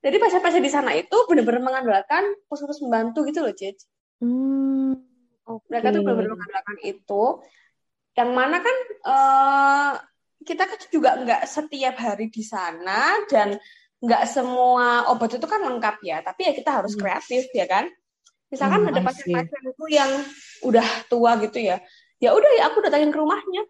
Jadi pasien-pasien di sana itu benar-benar mengandalkan puskesmas membantu gitu loh, Cic. Hmm, okay. Mereka tuh benar-benar mengandalkan itu. Yang mana kan uh, kita kan juga nggak setiap hari di sana dan nggak semua obat itu kan lengkap ya. Tapi ya kita harus hmm. kreatif ya kan. Misalkan hmm, ada pasien-pasien itu yang udah tua gitu ya. Ya udah ya aku datangin ke rumahnya.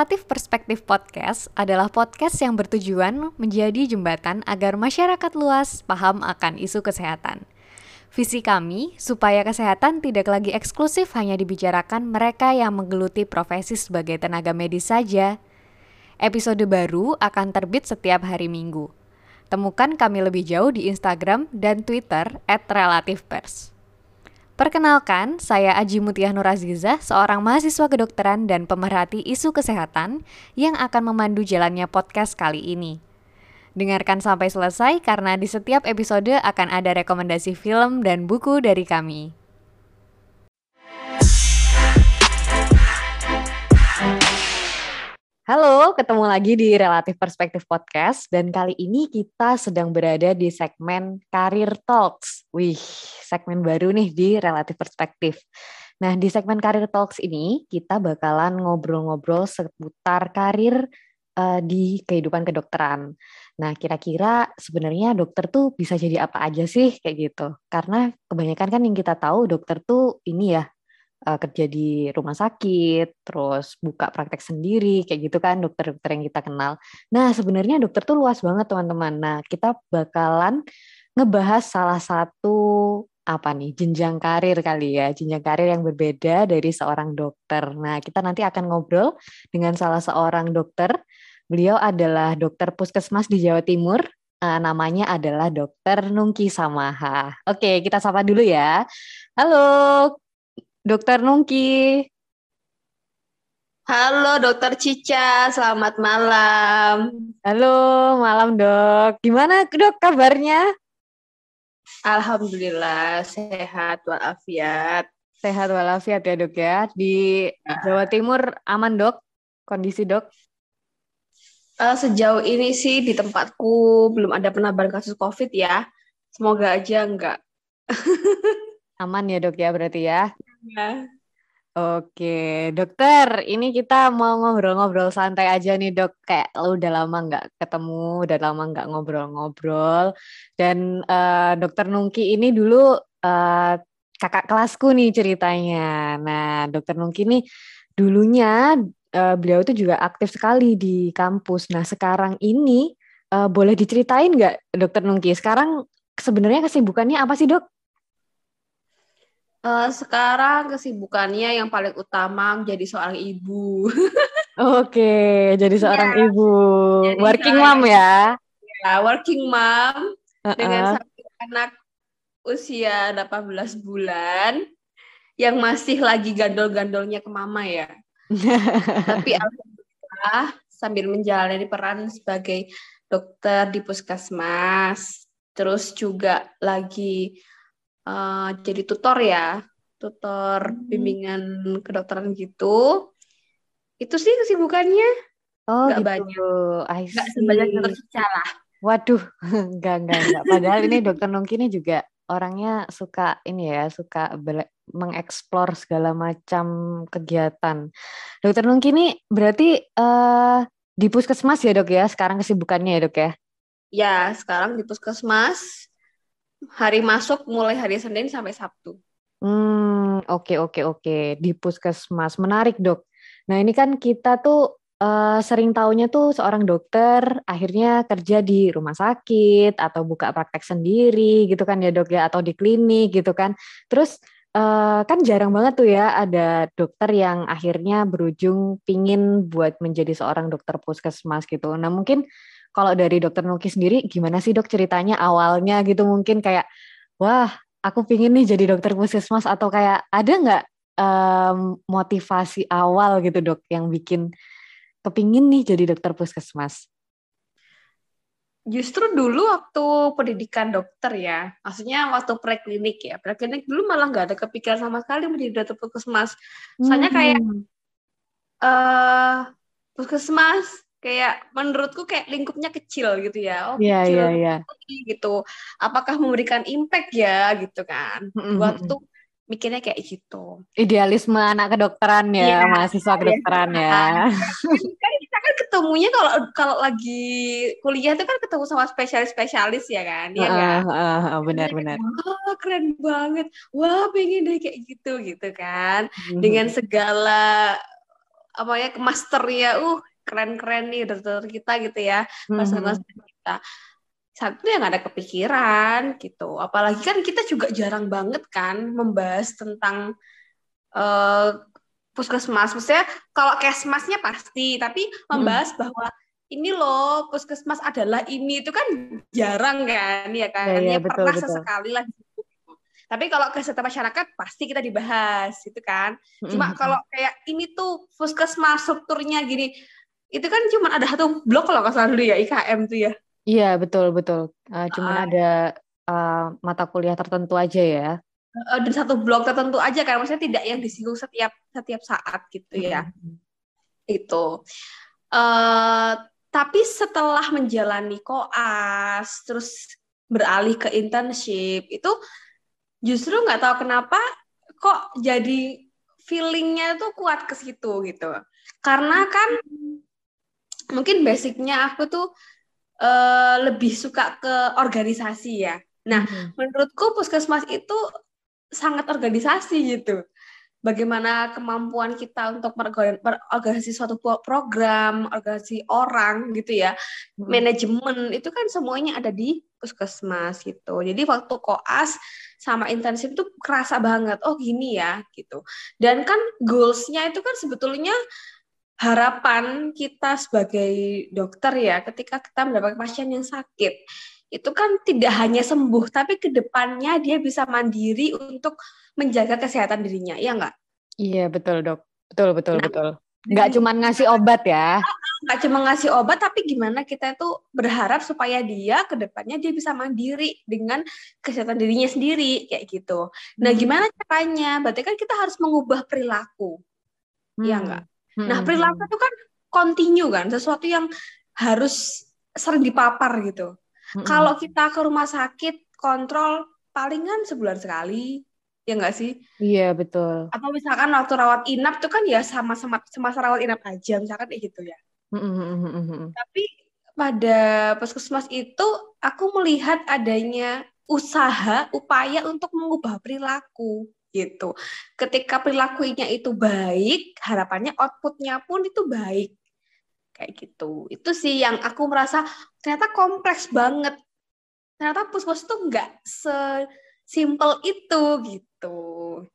Relatif Perspektif Podcast adalah podcast yang bertujuan menjadi jembatan agar masyarakat luas paham akan isu kesehatan. Visi kami supaya kesehatan tidak lagi eksklusif hanya dibicarakan mereka yang menggeluti profesi sebagai tenaga medis saja. Episode baru akan terbit setiap hari Minggu. Temukan kami lebih jauh di Instagram dan Twitter @relativepers. Perkenalkan, saya Aji Mutiah Nur Azizah, seorang mahasiswa kedokteran dan pemerhati isu kesehatan yang akan memandu jalannya podcast kali ini. Dengarkan sampai selesai karena di setiap episode akan ada rekomendasi film dan buku dari kami. Halo, ketemu lagi di Relatif Perspektif Podcast dan kali ini kita sedang berada di segmen Karir Talks. Wih, segmen baru nih di Relatif Perspektif. Nah, di segmen Karir Talks ini kita bakalan ngobrol-ngobrol seputar karir uh, di kehidupan kedokteran. Nah, kira-kira sebenarnya dokter tuh bisa jadi apa aja sih kayak gitu? Karena kebanyakan kan yang kita tahu dokter tuh ini ya uh, kerja di rumah sakit, terus buka praktek sendiri, kayak gitu kan dokter-dokter yang kita kenal. Nah, sebenarnya dokter tuh luas banget teman-teman. Nah, kita bakalan ngebahas salah satu apa nih jenjang karir kali ya, jenjang karir yang berbeda dari seorang dokter. Nah, kita nanti akan ngobrol dengan salah seorang dokter. Beliau adalah dokter puskesmas di Jawa Timur. Uh, namanya adalah Dokter Nungki Samaha. Oke, kita sapa dulu ya. Halo, Dokter Nungki. Halo Dokter Cica, selamat malam. Halo, malam dok. Gimana dok kabarnya? Alhamdulillah sehat walafiat. Sehat walafiat ya dok ya. Di ya. Jawa Timur aman dok? Kondisi dok? Uh, sejauh ini sih di tempatku belum ada penambahan kasus COVID ya. Semoga aja enggak. aman ya dok ya berarti ya. Ya. Oke, dokter, ini kita mau ngobrol-ngobrol santai aja nih dok. Kayak lo udah lama nggak ketemu, udah lama nggak ngobrol-ngobrol. Dan uh, dokter Nungki ini dulu uh, kakak kelasku nih ceritanya. Nah, dokter Nungki ini dulunya uh, beliau itu juga aktif sekali di kampus. Nah, sekarang ini uh, boleh diceritain nggak dokter Nungki? Sekarang sebenarnya kesibukannya apa sih dok? Uh, sekarang kesibukannya yang paling utama menjadi seorang ibu. Oke, jadi seorang ya, ibu, jadi working mom ya? Ya, working mom uh-uh. dengan satu anak usia 18 bulan yang masih lagi gandol-gandolnya ke mama ya. Tapi alhamdulillah sambil menjalani peran sebagai dokter di puskesmas, terus juga lagi uh, jadi tutor ya, tutor hmm. bimbingan kedokteran gitu. Itu sih kesibukannya. Oh, gak gitu. banyak. Gak sebanyak dokter lah. Waduh, enggak, enggak, enggak. Padahal ini dokter Nungki ini juga orangnya suka ini ya, suka mengeksplor segala macam kegiatan. Dokter Nungki ini berarti uh, di puskesmas ya dok ya, sekarang kesibukannya ya dok ya? Ya, sekarang di puskesmas hari masuk mulai hari Senin sampai Sabtu. Hmm, oke oke oke. Di puskesmas menarik dok. Nah ini kan kita tuh uh, sering taunya tuh seorang dokter akhirnya kerja di rumah sakit atau buka praktek sendiri gitu kan ya dok ya atau di klinik gitu kan. Terus uh, kan jarang banget tuh ya ada dokter yang akhirnya berujung pingin buat menjadi seorang dokter puskesmas gitu. Nah mungkin kalau dari dokter Nuki sendiri gimana sih dok ceritanya awalnya gitu mungkin kayak wah aku pingin nih jadi dokter puskesmas atau kayak ada nggak um, motivasi awal gitu dok yang bikin kepingin nih jadi dokter puskesmas? Justru dulu waktu pendidikan dokter ya, maksudnya waktu preklinik ya, preklinik dulu malah nggak ada kepikiran sama sekali menjadi dokter puskesmas. Soalnya kayak hmm. uh, puskesmas kayak menurutku kayak lingkupnya kecil gitu ya. Oh, yeah, kecil yeah, yeah. gitu. Apakah memberikan impact ya gitu kan. Waktu mikirnya kayak gitu. Idealisme anak kedokteran ya, yeah, mahasiswa kedokteran ya. kan kita kan ketemunya kalau kalau lagi kuliah itu kan ketemu sama spesialis-spesialis ya kan, ya kan. Uh, uh, benar benar. Wah, keren banget. Wah, pengen deh kayak gitu gitu kan. Mm-hmm. Dengan segala apa ya master ya, uh keren-keren nih dokter kita gitu ya master-master mm-hmm. kita satu yang ada kepikiran gitu apalagi kan kita juga jarang banget kan membahas tentang uh, puskesmas maksudnya kalau kesmasnya pasti tapi membahas hmm. bahwa ini loh puskesmas adalah ini itu kan jarang kan ya kan ya, ya, ya betul, pernah betul. sesekali lah tapi kalau kesehatan masyarakat pasti kita dibahas itu kan cuma hmm. kalau kayak ini tuh puskesmas strukturnya gini itu kan cuma ada satu blok kalau nggak salah dulu ya IKM tuh ya. Iya betul betul. Uh, cuman uh, ada uh, mata kuliah tertentu aja ya. Uh, dan satu blok tertentu aja kan, maksudnya tidak yang disinggung setiap setiap saat gitu ya. Hmm. Itu. Uh, tapi setelah menjalani koas, terus beralih ke internship, itu justru nggak tahu kenapa kok jadi feelingnya tuh kuat ke situ gitu. Karena kan mungkin basicnya aku tuh uh, lebih suka ke organisasi ya. Nah, hmm. menurutku puskesmas itu sangat organisasi gitu. Bagaimana kemampuan kita untuk berorganisasi suatu program, organisasi orang gitu ya, hmm. manajemen itu kan semuanya ada di puskesmas gitu. Jadi waktu koas sama intensif itu kerasa banget, oh gini ya gitu. Dan kan goalsnya itu kan sebetulnya harapan kita sebagai dokter ya ketika kita mendapatkan pasien yang sakit itu kan tidak hanya sembuh tapi ke depannya dia bisa mandiri untuk menjaga kesehatan dirinya ya enggak iya betul dok. Betul betul nah, betul. nggak cuma ngasih obat ya? Nggak cuma ngasih obat tapi gimana kita itu berharap supaya dia ke depannya dia bisa mandiri dengan kesehatan dirinya sendiri kayak gitu. Nah hmm. gimana caranya? Berarti kan kita harus mengubah perilaku. Iya hmm. ya enggak Hmm. Nah, perilaku itu kan continue kan, sesuatu yang harus sering dipapar gitu. Hmm. Kalau kita ke rumah sakit kontrol palingan sebulan sekali, ya enggak sih? Iya, betul. Atau misalkan waktu rawat inap tuh kan ya sama-sama semasa rawat inap aja, misalkan kayak gitu ya. Hmm. Tapi pada puskesmas itu aku melihat adanya usaha, upaya untuk mengubah perilaku gitu. Ketika perilakunya itu baik, harapannya outputnya pun itu baik. Kayak gitu. Itu sih yang aku merasa ternyata kompleks banget. Ternyata puskes itu nggak sesimpel itu gitu.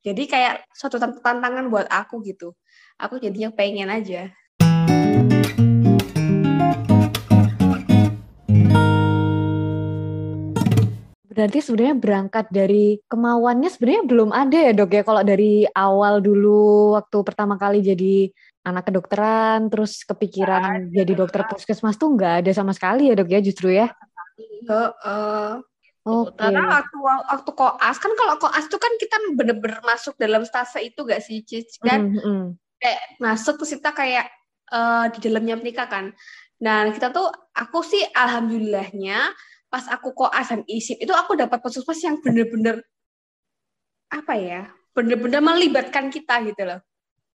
Jadi kayak suatu tantangan buat aku gitu. Aku jadinya pengen aja. Berarti sebenarnya berangkat dari kemauannya sebenarnya belum ada ya dok ya kalau dari awal dulu waktu pertama kali jadi anak kedokteran terus kepikiran jadi dokter puskesmas tuh nggak ada sama sekali ya dok ya justru ya. Uh. Okay. Karena waktu waktu koas kan kalau koas tuh kan kita bener-bener masuk dalam stase itu gak sih Cic kan mm -hmm. kayak masuk terus kita kayak uh, di dalamnya menikah kan. Nah kita tuh aku sih alhamdulillahnya pas aku koas dan isip itu aku dapat puskesmas yang bener-bener apa ya bener-bener melibatkan kita gitu loh.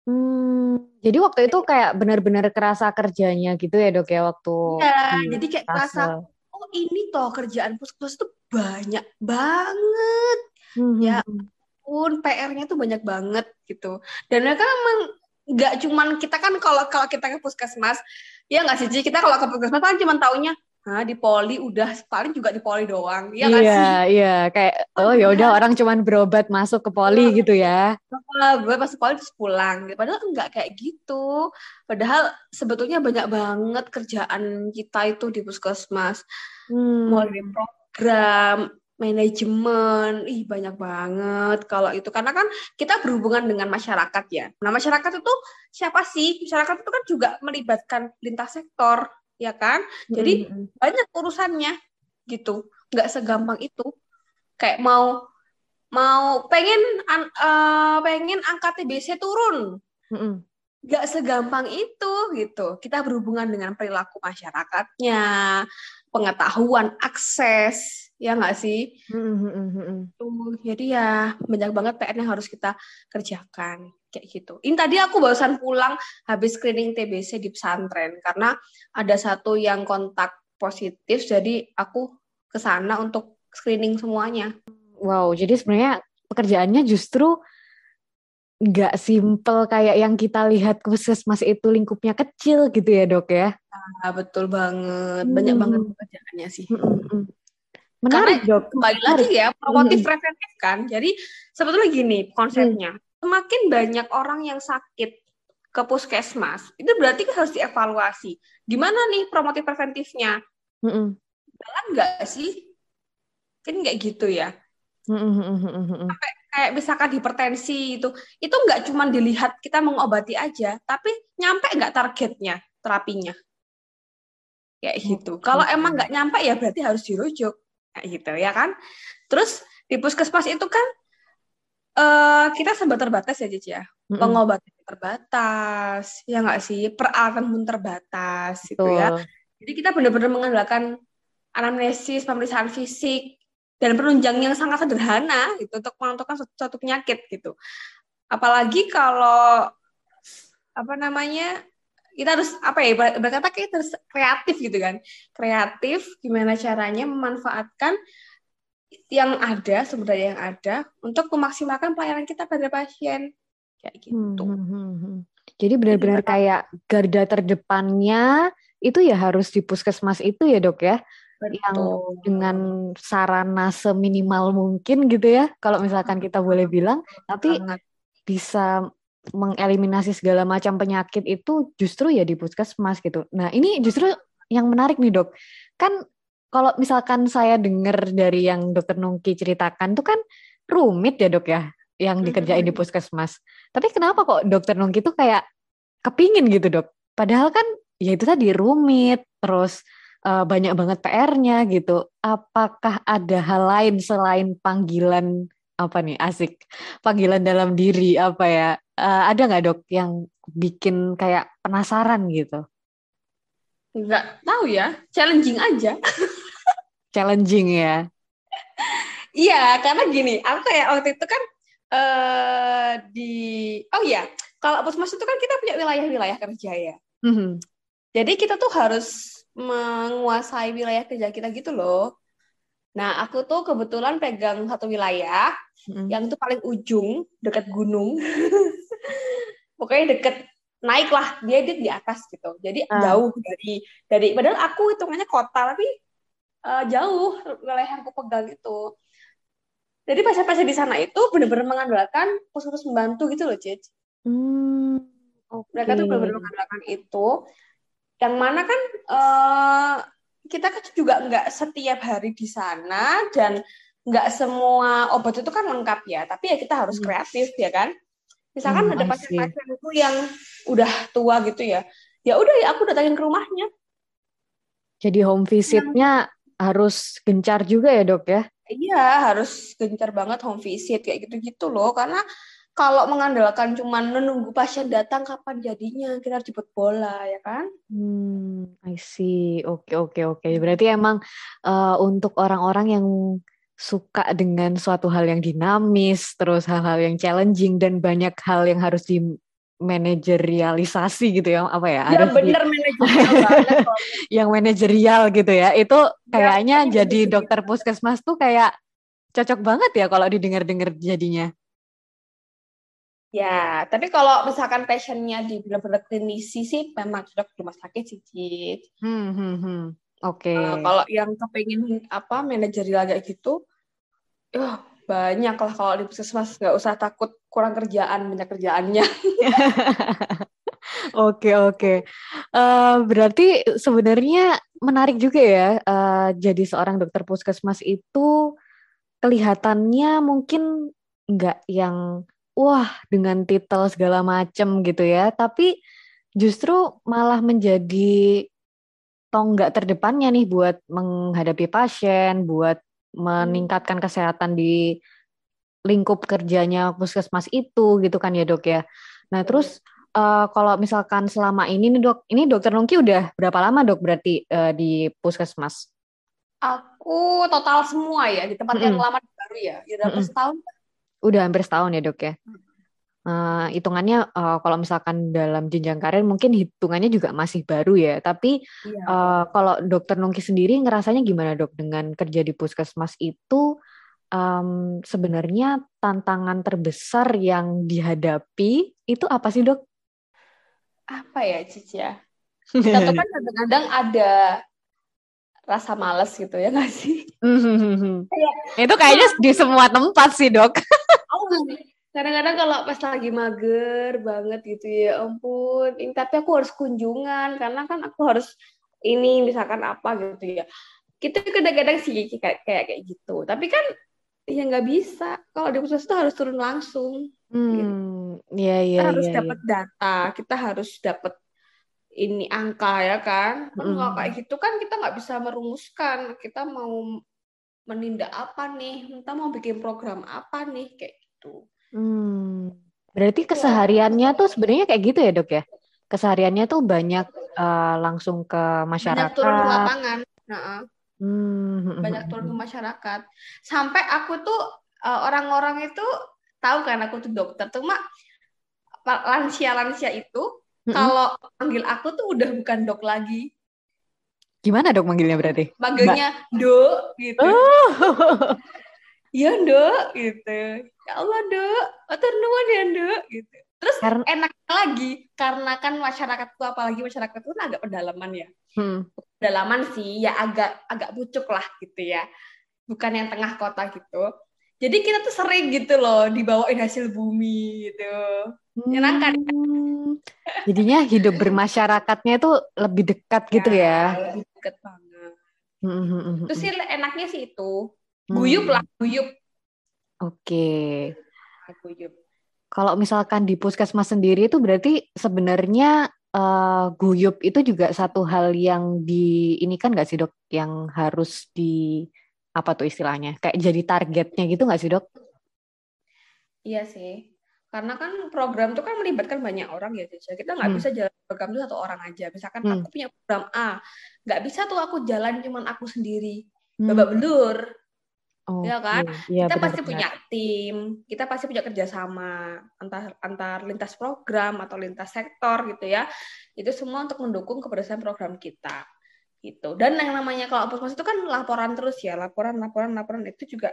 Hmm, jadi waktu itu kayak benar-benar kerasa kerjanya gitu ya dok ya waktu. Iya, jadi kayak kerasa oh ini toh kerjaan puskesmas itu banyak banget. Hmm. Ya hmm, hmm. pun PR-nya tuh banyak banget gitu. Dan mereka memang nggak cuman kita kan kalau kalau kita ke puskesmas ya nggak sih kita kalau ke puskesmas kan cuma taunya Hah, di poli udah paling juga di poli doang. Iya Iya, sih? iya, kayak oh ya udah orang cuman berobat masuk ke poli oh, gitu ya. Gue masuk poli terus pulang. Padahal enggak kayak gitu. Padahal sebetulnya banyak banget kerjaan kita itu di puskesmas. Hmm. Mulai program, manajemen, ih banyak banget kalau itu karena kan kita berhubungan dengan masyarakat ya. Nah masyarakat itu siapa sih? Masyarakat itu kan juga melibatkan lintas sektor ya kan? Jadi mm-hmm. banyak urusannya gitu. Nggak segampang itu. Kayak mau mau pengen uh, pengen angka TBC turun. Mm-hmm. Nggak segampang itu gitu. Kita berhubungan dengan perilaku masyarakatnya, pengetahuan, akses, ya nggak sih? Mm-hmm. Tuh, jadi ya banyak banget PR yang harus kita kerjakan kayak gitu. Ini tadi aku barusan pulang habis screening TBC di pesantren karena ada satu yang kontak positif, jadi aku ke sana untuk screening semuanya. Wow, jadi sebenarnya pekerjaannya justru nggak simple kayak yang kita lihat puskesmas itu lingkupnya kecil gitu ya dok ya? Ah, betul banget, hmm. banyak banget pekerjaannya sih. Hmm, hmm. Menarik Karena, dok. Kembali lagi ya, promotif hmm. preventif kan. Jadi sebetulnya gini konsepnya, hmm. Semakin banyak orang yang sakit ke puskesmas, itu berarti harus dievaluasi. Gimana nih promotif preventifnya? Hmm. Jalan nggak sih? Kan nggak gitu ya. Sampai kayak misalkan hipertensi itu, itu nggak cuma dilihat kita mengobati aja, tapi nyampe nggak targetnya terapinya. Kayak gitu. Kalau emang nggak nyampe ya berarti harus dirujuk. Kayak gitu ya kan. Terus di puskesmas itu kan uh, kita serba terbatas ya Cici ya. Mm-hmm. Pengobatan terbatas, ya nggak sih? Peralatan pun terbatas gitu ya. Jadi kita benar-benar mengandalkan anamnesis, pemeriksaan fisik, dan penunjang yang sangat sederhana gitu untuk menentukan suatu, suatu penyakit gitu. Apalagi kalau apa namanya kita harus apa ya berkata kita harus kreatif gitu kan kreatif gimana caranya memanfaatkan yang ada sumber daya yang ada untuk memaksimalkan pelayanan kita pada pasien kayak gitu. Hmm, hmm, hmm. Jadi benar-benar kayak garda terdepannya itu ya harus di puskesmas itu ya dok ya Betul. yang dengan sarana seminimal mungkin gitu ya kalau misalkan kita boleh bilang tapi Sangat. bisa mengeliminasi segala macam penyakit itu justru ya di puskesmas gitu nah ini justru yang menarik nih dok kan kalau misalkan saya dengar dari yang dokter Nungki ceritakan tuh kan rumit ya dok ya yang dikerjain di puskesmas tapi kenapa kok dokter Nungki tuh kayak kepingin gitu dok padahal kan ya itu tadi rumit terus uh, banyak banget PR-nya gitu. Apakah ada hal lain selain panggilan apa nih asik panggilan dalam diri apa ya? Uh, ada nggak dok yang bikin kayak penasaran gitu? Nggak tahu ya, challenging aja. challenging ya. Iya, karena gini, aku kayak waktu itu kan uh, di oh iya, kalau puskesmas itu kan kita punya wilayah-wilayah kerja ya. Mm -hmm. Jadi kita tuh harus menguasai wilayah kerja kita gitu loh. Nah, aku tuh kebetulan pegang satu wilayah hmm. yang itu paling ujung dekat gunung. Pokoknya deket naik lah dia di, di atas gitu. Jadi uh. jauh dari dari padahal aku hitungannya kota tapi uh, jauh aku pegang itu. Jadi pasien-pasien di sana itu benar-benar mengandalkan puskesmas membantu gitu loh, Cic. Hmm, okay. Mereka tuh benar-benar mengandalkan itu yang mana kan uh, kita kan juga nggak setiap hari di sana dan nggak semua obat itu kan lengkap ya tapi ya kita harus hmm. kreatif ya kan misalkan hmm, ada pasien-pasien itu yang udah tua gitu ya ya udah ya aku datangin ke rumahnya jadi home visitnya. Harus gencar juga ya dok ya? Iya harus gencar banget home visit kayak gitu-gitu loh. Karena kalau mengandalkan cuma menunggu pasien datang kapan jadinya? Kita harus jemput bola ya kan? Hmm I see. Oke oke oke. Berarti emang uh, untuk orang-orang yang suka dengan suatu hal yang dinamis terus hal-hal yang challenging dan banyak hal yang harus di manajerialisasi gitu ya apa ya ya bener di... manajerial yang manajerial gitu ya itu ya, kayaknya ya, jadi dokter puskesmas tuh kayak cocok banget ya kalau didengar-dengar jadinya Ya, tapi kalau misalkan passionnya di benar-benar klinisi sih memang cocok di rumah sakit sih, Cid. Hmm, hmm, hmm. Oke. Okay. Uh, kalau yang kepengen apa manajerial kayak gitu, ya banyak lah kalau di puskesmas nggak usah takut kurang kerjaan banyak kerjaannya. Oke oke. Uh, berarti sebenarnya menarik juga ya. Uh, jadi seorang dokter puskesmas itu kelihatannya mungkin nggak yang wah dengan titel segala macem gitu ya tapi justru malah menjadi tonggak terdepannya nih buat menghadapi pasien, buat meningkatkan kesehatan di lingkup kerjanya puskesmas itu gitu kan ya dok ya. Nah terus uh, kalau misalkan selama ini nih dok, ini dokter Nungki udah berapa lama dok berarti uh, di puskesmas? Aku total semua ya di tempat mm -hmm. yang lama baru ya, ya udah mm -hmm. setahun. Udah hampir setahun ya dok ya. Uh, hitungannya uh, kalau misalkan dalam jenjang karir mungkin hitungannya juga masih baru ya. Tapi iya. uh, kalau dokter Nungki sendiri ngerasanya gimana dok dengan kerja di puskesmas itu? um, sebenarnya tantangan terbesar yang dihadapi itu apa sih dok? Apa ya Cici ya? Kita tuh kan kadang-kadang ada rasa males gitu ya nggak sih? itu kayaknya di semua tempat sih dok. oh, kadang-kadang kalau pas lagi mager banget gitu ya ampun. Ini tapi aku harus kunjungan karena kan aku harus ini misalkan apa gitu ya. Kita kadang-kadang sih kayak kayak kayak gitu. Tapi kan ya nggak bisa. Kalau di puskesmas itu harus turun langsung. Hmm, gitu. iya iya kita harus ya, dapat ya. data. Kita harus dapat ini angka ya kan hmm. kalau kayak gitu kan kita nggak bisa merumuskan. Kita mau menindak apa nih? Kita mau bikin program apa nih? Kayak gitu hmm. berarti kesehariannya tuh sebenarnya kayak gitu ya dok ya? Kesehariannya tuh banyak uh, langsung ke masyarakat banyak turun ke lapangan. Nah, hmm. banyak turun ke masyarakat. Sampai aku tuh uh, orang-orang itu tahu kan aku tuh dokter. Tuh mak lansia-lansia itu hmm. kalau panggil aku tuh udah bukan dok lagi. Gimana dok manggilnya berarti? Manggilnya dok gitu. Oh. Iya dok gitu ya Allah dok atur nuwun ya dok gitu. Terus karena... enak lagi karena kan masyarakatku apalagi masyarakat itu kan agak pedalaman ya. Hmm. pedalaman sih ya agak agak bucuk lah gitu ya. Bukan yang tengah kota gitu. Jadi kita tuh sering gitu loh dibawain hasil bumi gitu. Menyenangkan hmm. jadinya hidup bermasyarakatnya itu lebih dekat ya, gitu ya. lebih dekat banget. Hmm, hmm, hmm, hmm terus sih enaknya sih itu. Guyup lah guyup oke okay. kalau misalkan di puskesmas sendiri itu berarti sebenarnya uh, guyup itu juga satu hal yang di ini kan nggak sih dok yang harus di apa tuh istilahnya kayak jadi targetnya gitu nggak sih dok? Iya sih, karena kan program itu kan melibatkan banyak orang ya Cica. Kita nggak hmm. bisa jalan program itu satu orang aja. Misalkan hmm. aku punya program A, nggak bisa tuh aku jalan cuman aku sendiri. Hmm. Babak belur, Oh, ya kan? Ya, kita benar, pasti benar. punya tim, kita pasti punya kerjasama antar antar lintas program atau lintas sektor gitu ya. Itu semua untuk mendukung keberhasilan program kita gitu. Dan yang namanya kalau puskesmas itu kan laporan terus ya, laporan, laporan, laporan itu juga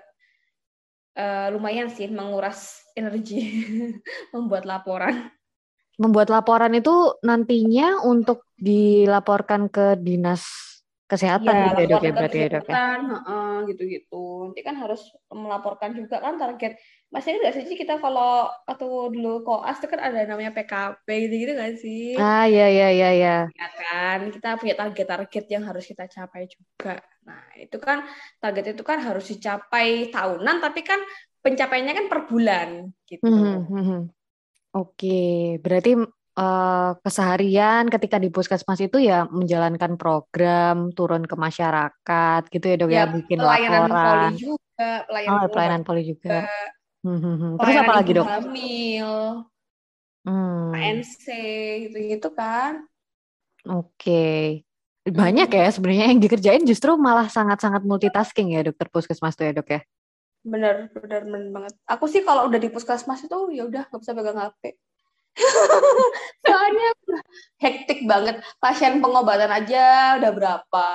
uh, lumayan sih menguras energi membuat laporan. Membuat laporan itu nantinya untuk dilaporkan ke dinas kesehatan ya, gitu ya dok ya berarti ya dok ya? uh, gitu-gitu. Nanti kan harus melaporkan juga kan target. Masih nggak sih kita kalau atau dulu koas itu kan ada namanya PKP gitu gitu nggak sih? Ah ya ya ya ya ya kan kita punya target-target yang harus kita capai juga. Nah itu kan target itu kan harus dicapai tahunan tapi kan pencapaiannya kan per bulan gitu. Hmm, hmm. oke berarti uh, keseharian ketika di puskesmas itu ya menjalankan program turun ke masyarakat gitu ya dok ya, ya bikin pelayanan laporan poli juga pelayanan, oh, pelayanan poli juga. Hmm, hmm, hmm. terus apa lagi dok hamil hmm. ANC gitu gitu kan oke okay. banyak ya sebenarnya yang dikerjain justru malah sangat-sangat multitasking ya dokter puskesmas tuh ya dok ya bener bener bener banget aku sih kalau udah di puskesmas itu ya udah nggak bisa pegang HP Soalnya hektik banget. Pasien pengobatan aja udah berapa.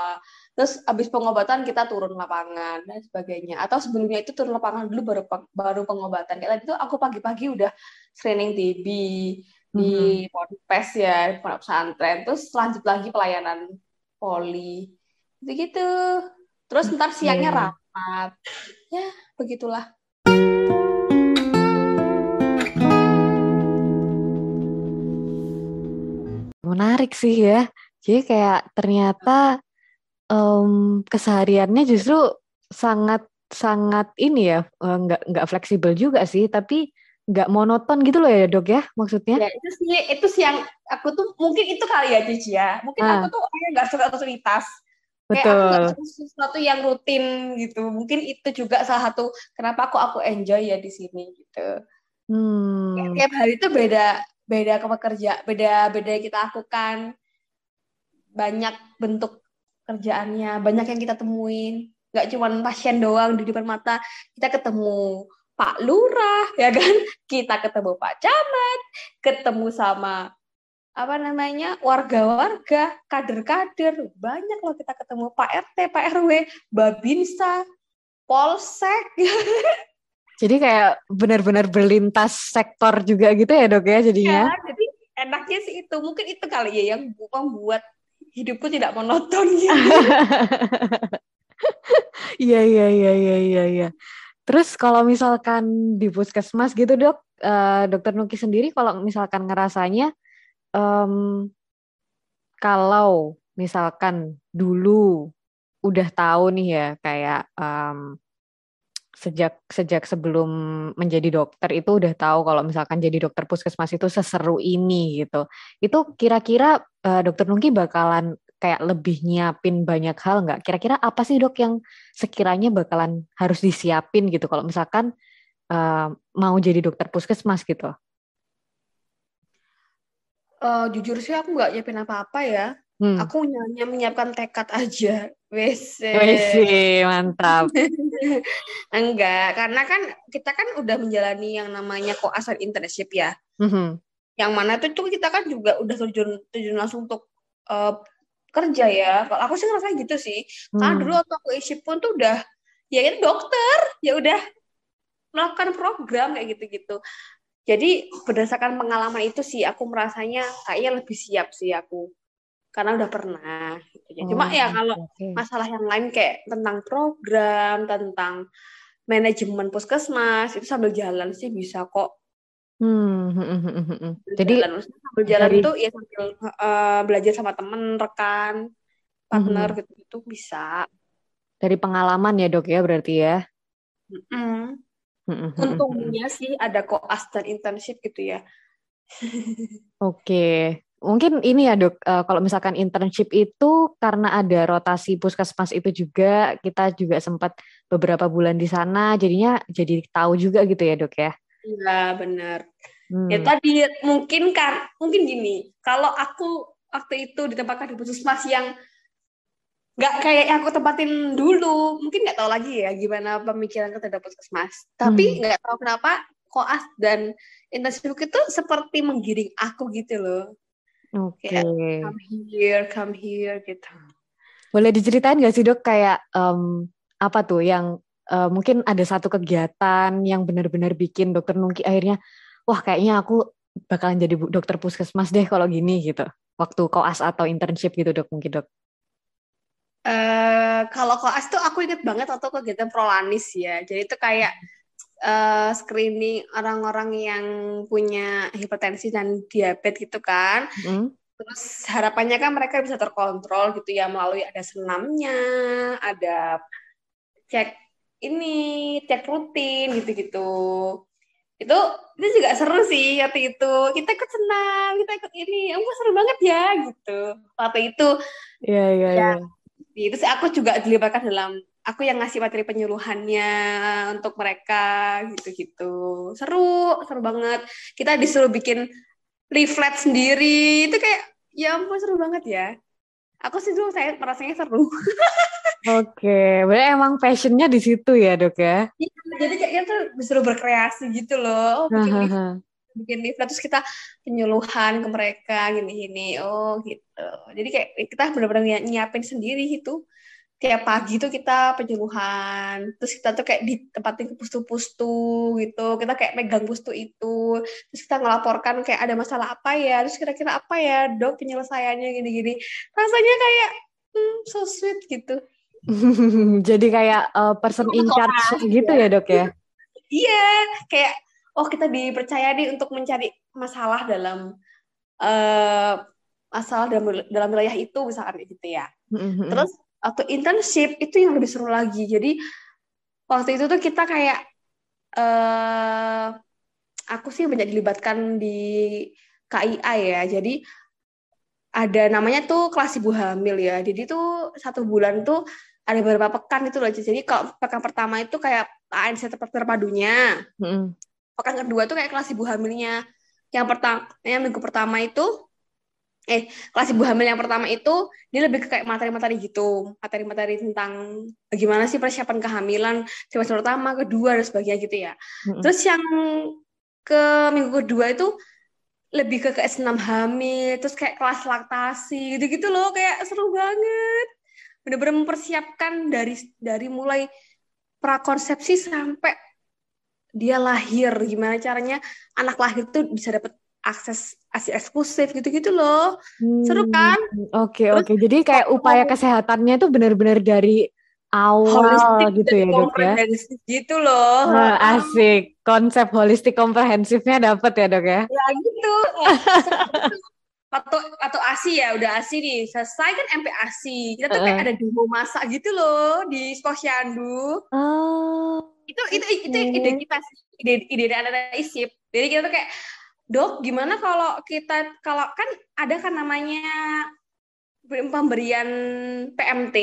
Terus abis pengobatan kita turun lapangan dan sebagainya. Atau sebelumnya itu turun lapangan dulu baru baru pengobatan. Kayak tadi tuh aku pagi-pagi udah screening TB di mm-hmm. Ponpes ya, pondok pesantren. Terus lanjut lagi pelayanan poli. Gitu-gitu. Terus ntar siangnya rapat. Ya, begitulah. Menarik sih ya. Jadi kayak ternyata um, kesehariannya justru sangat sangat ini ya nggak nggak fleksibel juga sih. Tapi nggak monoton gitu loh ya dok ya maksudnya? Ya itu sih itu sih yang aku tuh mungkin itu kali ya Cici ya. Mungkin ah. aku tuh orangnya nggak suka rutinitas. Betul. Kayak aku sesuatu yang rutin gitu. Mungkin itu juga salah satu kenapa aku aku enjoy ya di sini gitu. Hmm. Kayak tiap hari itu beda beda pekerja beda beda kita lakukan banyak bentuk kerjaannya banyak yang kita temuin nggak cuma pasien doang di depan mata kita ketemu Pak Lurah, ya kan? Kita ketemu Pak Camat, ketemu sama apa namanya warga-warga, kader-kader, banyak loh kita ketemu Pak RT, Pak RW, Babinsa, Polsek. Jadi kayak benar-benar berlintas sektor juga gitu ya dok ya jadinya. Ya, jadi enaknya sih itu, mungkin itu kali ya yang membuat hidupku tidak monoton. Iya iya iya iya iya. Ya. Terus kalau misalkan di puskesmas gitu dok, uh, dokter Nuki sendiri kalau misalkan ngerasanya um, kalau misalkan dulu udah tahu nih ya kayak um, sejak sejak sebelum menjadi dokter itu udah tahu kalau misalkan jadi dokter puskesmas itu seseru ini gitu. Itu kira-kira uh, dokter Nungki bakalan kayak lebih nyiapin banyak hal nggak? Kira-kira apa sih dok yang sekiranya bakalan harus disiapin gitu kalau misalkan uh, mau jadi dokter puskesmas gitu? Uh, jujur sih aku nggak nyiapin apa-apa ya. Hmm. Aku hanya menyiapkan tekad aja. WC. WC, mantap. Enggak, karena kan kita kan udah menjalani yang namanya koas internship ya. Mm -hmm. Yang mana itu tuh kita kan juga udah terjun terjun langsung untuk uh, kerja ya. Kalau aku sih ngerasa gitu sih. Hmm. Karena dulu waktu aku isi pun tuh udah ya itu dokter, ya udah melakukan program kayak gitu-gitu. Jadi berdasarkan pengalaman itu sih aku merasanya kayaknya lebih siap sih aku. Karena udah pernah gitu. Ya. Cuma ya oh, kalau okay. masalah yang lain kayak tentang program, tentang manajemen puskesmas itu sambil jalan sih bisa kok Hmm, hmm, hmm, hmm, Jadi jalan. sambil jalan dari... itu ya sambil uh, belajar sama temen, rekan, partner hmm. gitu itu bisa. Dari pengalaman ya dok ya berarti ya. Hmm. Untungnya sih ada koas dan internship gitu ya. Oke, mungkin ini ya dok. Uh, kalau misalkan internship itu karena ada rotasi puskesmas itu juga kita juga sempat beberapa bulan di sana, jadinya jadi tahu juga gitu ya dok ya. Iya benar. Hmm. Ya tadi mungkin kan mungkin gini, kalau aku waktu itu ditempatkan di puskesmas yang nggak kayak yang aku tempatin dulu, mungkin nggak tahu lagi ya gimana pemikiran terhadap puskesmas. Tapi hmm. nggak hmm. tahu kenapa koas dan intensif itu seperti menggiring aku gitu loh. Oke. Okay. come here, come here gitu. Boleh diceritain nggak sih dok kayak um, apa tuh yang uh, mungkin ada satu kegiatan yang benar-benar bikin dokter Nungki akhirnya wah kayaknya aku bakalan jadi dokter puskesmas deh kalau gini gitu waktu koas atau internship gitu dok mungkin dok uh, kalau koas tuh aku inget banget waktu kegiatan prolanis ya jadi itu kayak uh, screening orang-orang yang punya hipertensi dan diabetes gitu kan. Mm. terus harapannya kan mereka bisa terkontrol gitu ya melalui ada senamnya ada cek ini cek rutin gitu-gitu. Itu itu juga seru sih waktu itu. Kita ikut senam kita ikut ini. Aku seru banget ya gitu. Waktu itu. Iya iya ya, ya. itu sih aku juga dilibatkan dalam aku yang ngasih materi penyuluhannya untuk mereka gitu-gitu seru seru banget kita disuruh bikin leaflet sendiri itu kayak ya ampun seru banget ya aku sih dulu saya merasanya seru. Oke, berarti emang passionnya di situ ya dok ya? Iya, jadi kayaknya tuh disuruh berkreasi gitu loh. Oh, bikin bikin lift, terus kita penyuluhan ke mereka gini-gini. Oh gitu. Jadi kayak kita benar-benar nyiapin sendiri itu tiap pagi tuh kita penyuluhan. Terus kita tuh kayak di tempatin ke pustu-pustu gitu. Kita kayak megang pustu itu. Terus kita ngelaporkan kayak ada masalah apa ya? Terus kira-kira apa ya dok penyelesaiannya gini-gini. Rasanya kayak hmm, so sweet gitu. Jadi kayak uh, person in charge gitu ya dok ya? Iya kayak oh kita dipercaya nih untuk mencari masalah dalam uh, masalah dalam dalam wilayah itu misalkan gitu ya. Mm-hmm. terus atau internship itu yang lebih seru lagi jadi waktu itu tuh kita kayak uh, aku sih banyak dilibatkan di KIA ya. Jadi ada namanya tuh kelas ibu hamil ya. Jadi tuh satu bulan tuh ada beberapa pekan itu loh. Jadi kalau pekan pertama itu kayak ANC terpadunya. Mm. Pekan kedua tuh kayak kelas ibu hamilnya. Yang pertama, yang minggu pertama itu eh kelas ibu hamil yang pertama itu dia lebih ke kayak materi-materi gitu. Materi-materi tentang bagaimana sih persiapan kehamilan semester pertama kedua dan sebagainya gitu ya. Mm-hmm. terus yang ke minggu kedua itu lebih ke kayak senam hamil terus kayak kelas laktasi gitu-gitu loh. Kayak seru banget. Bener-bener mempersiapkan dari dari mulai prakonsepsi sampai dia lahir. Gimana caranya anak lahir tuh bisa dapat akses asi eksklusif gitu-gitu loh. Hmm, Seru kan? Oke, okay, oke. Okay. Jadi kayak upaya kesehatannya itu benar-benar dari awal holistik gitu ya, Dok ya. gitu loh. Nah, asik. Konsep holistik komprehensifnya dapat ya, Dok ya? Ya gitu. atau atau ASI ya, udah ASI nih. Selesai kan MP ASI. Kita tuh uh. kayak ada demo masak gitu loh di Posyandu. Oh. Itu itu itu ide kita sih. Ide ide anak-anak ISIP. Jadi kita tuh kayak dok gimana kalau kita kalau kan ada kan namanya pemberian PMT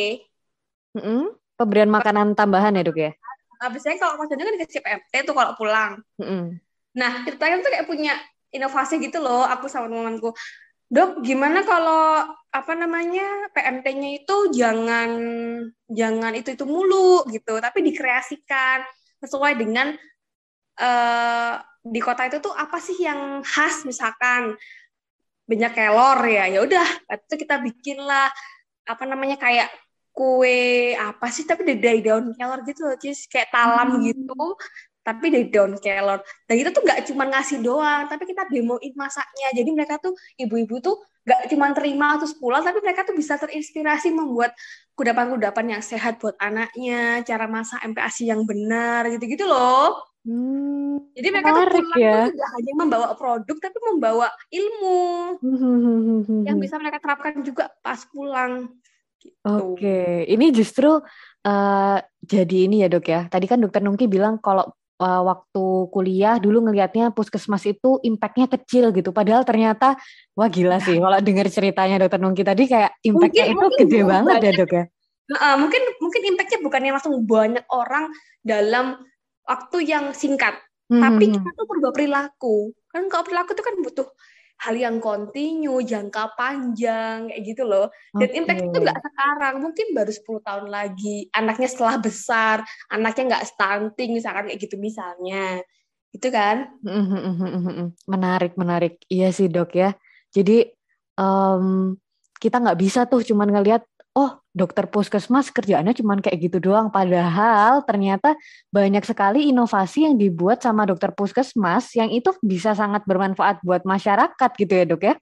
mm -hmm. pemberian makanan tambahan ya dok ya Habisnya kalau maksudnya kan dikasih PMT tuh kalau pulang mm -hmm. nah kita kan tuh kayak punya inovasi gitu loh aku sama temanku dok gimana kalau apa namanya PMT-nya itu jangan jangan itu itu mulu gitu tapi dikreasikan sesuai dengan uh, di kota itu tuh apa sih yang khas? Misalkan banyak kelor ya ya udah itu kita bikin lah apa namanya kayak kue apa sih tapi dari daun kelor gitu loh cis. Kayak talam hmm. gitu tapi dari daun kelor. Dan itu tuh nggak cuma ngasih doang tapi kita demoin masaknya. Jadi mereka tuh ibu-ibu tuh nggak cuma terima terus pulang tapi mereka tuh bisa terinspirasi membuat kudapan-kudapan yang sehat buat anaknya cara masak MPASI yang benar gitu-gitu loh Hmm, Jadi mereka tuh pulang ya. tuh tidak hanya membawa produk, tapi membawa ilmu yang bisa mereka terapkan juga pas pulang. Gitu. Oke, okay. ini justru uh, jadi ini ya dok ya. Tadi kan dokter Nungki bilang kalau uh, waktu kuliah dulu ngelihatnya puskesmas itu impactnya kecil gitu. Padahal ternyata wah gila sih. Kalau dengar ceritanya dokter Nungki tadi kayak impactnya itu mungkin gede banget ya dok ya. Uh, mungkin mungkin impactnya bukan yang langsung banyak orang dalam waktu yang singkat. Hmm. Tapi hmm, kita hmm. tuh berubah perilaku. Kan kalau perilaku itu kan butuh hal yang kontinu, jangka panjang, kayak gitu loh. Dan okay. impact itu nggak sekarang, mungkin baru 10 tahun lagi. Anaknya setelah besar, anaknya nggak stunting, misalkan kayak gitu misalnya. Itu kan? Hmm, menarik, menarik. Iya sih dok ya. Jadi um, kita nggak bisa tuh cuman ngelihat oh dokter puskesmas kerjaannya cuma kayak gitu doang. Padahal ternyata banyak sekali inovasi yang dibuat sama dokter puskesmas yang itu bisa sangat bermanfaat buat masyarakat gitu ya dok ya?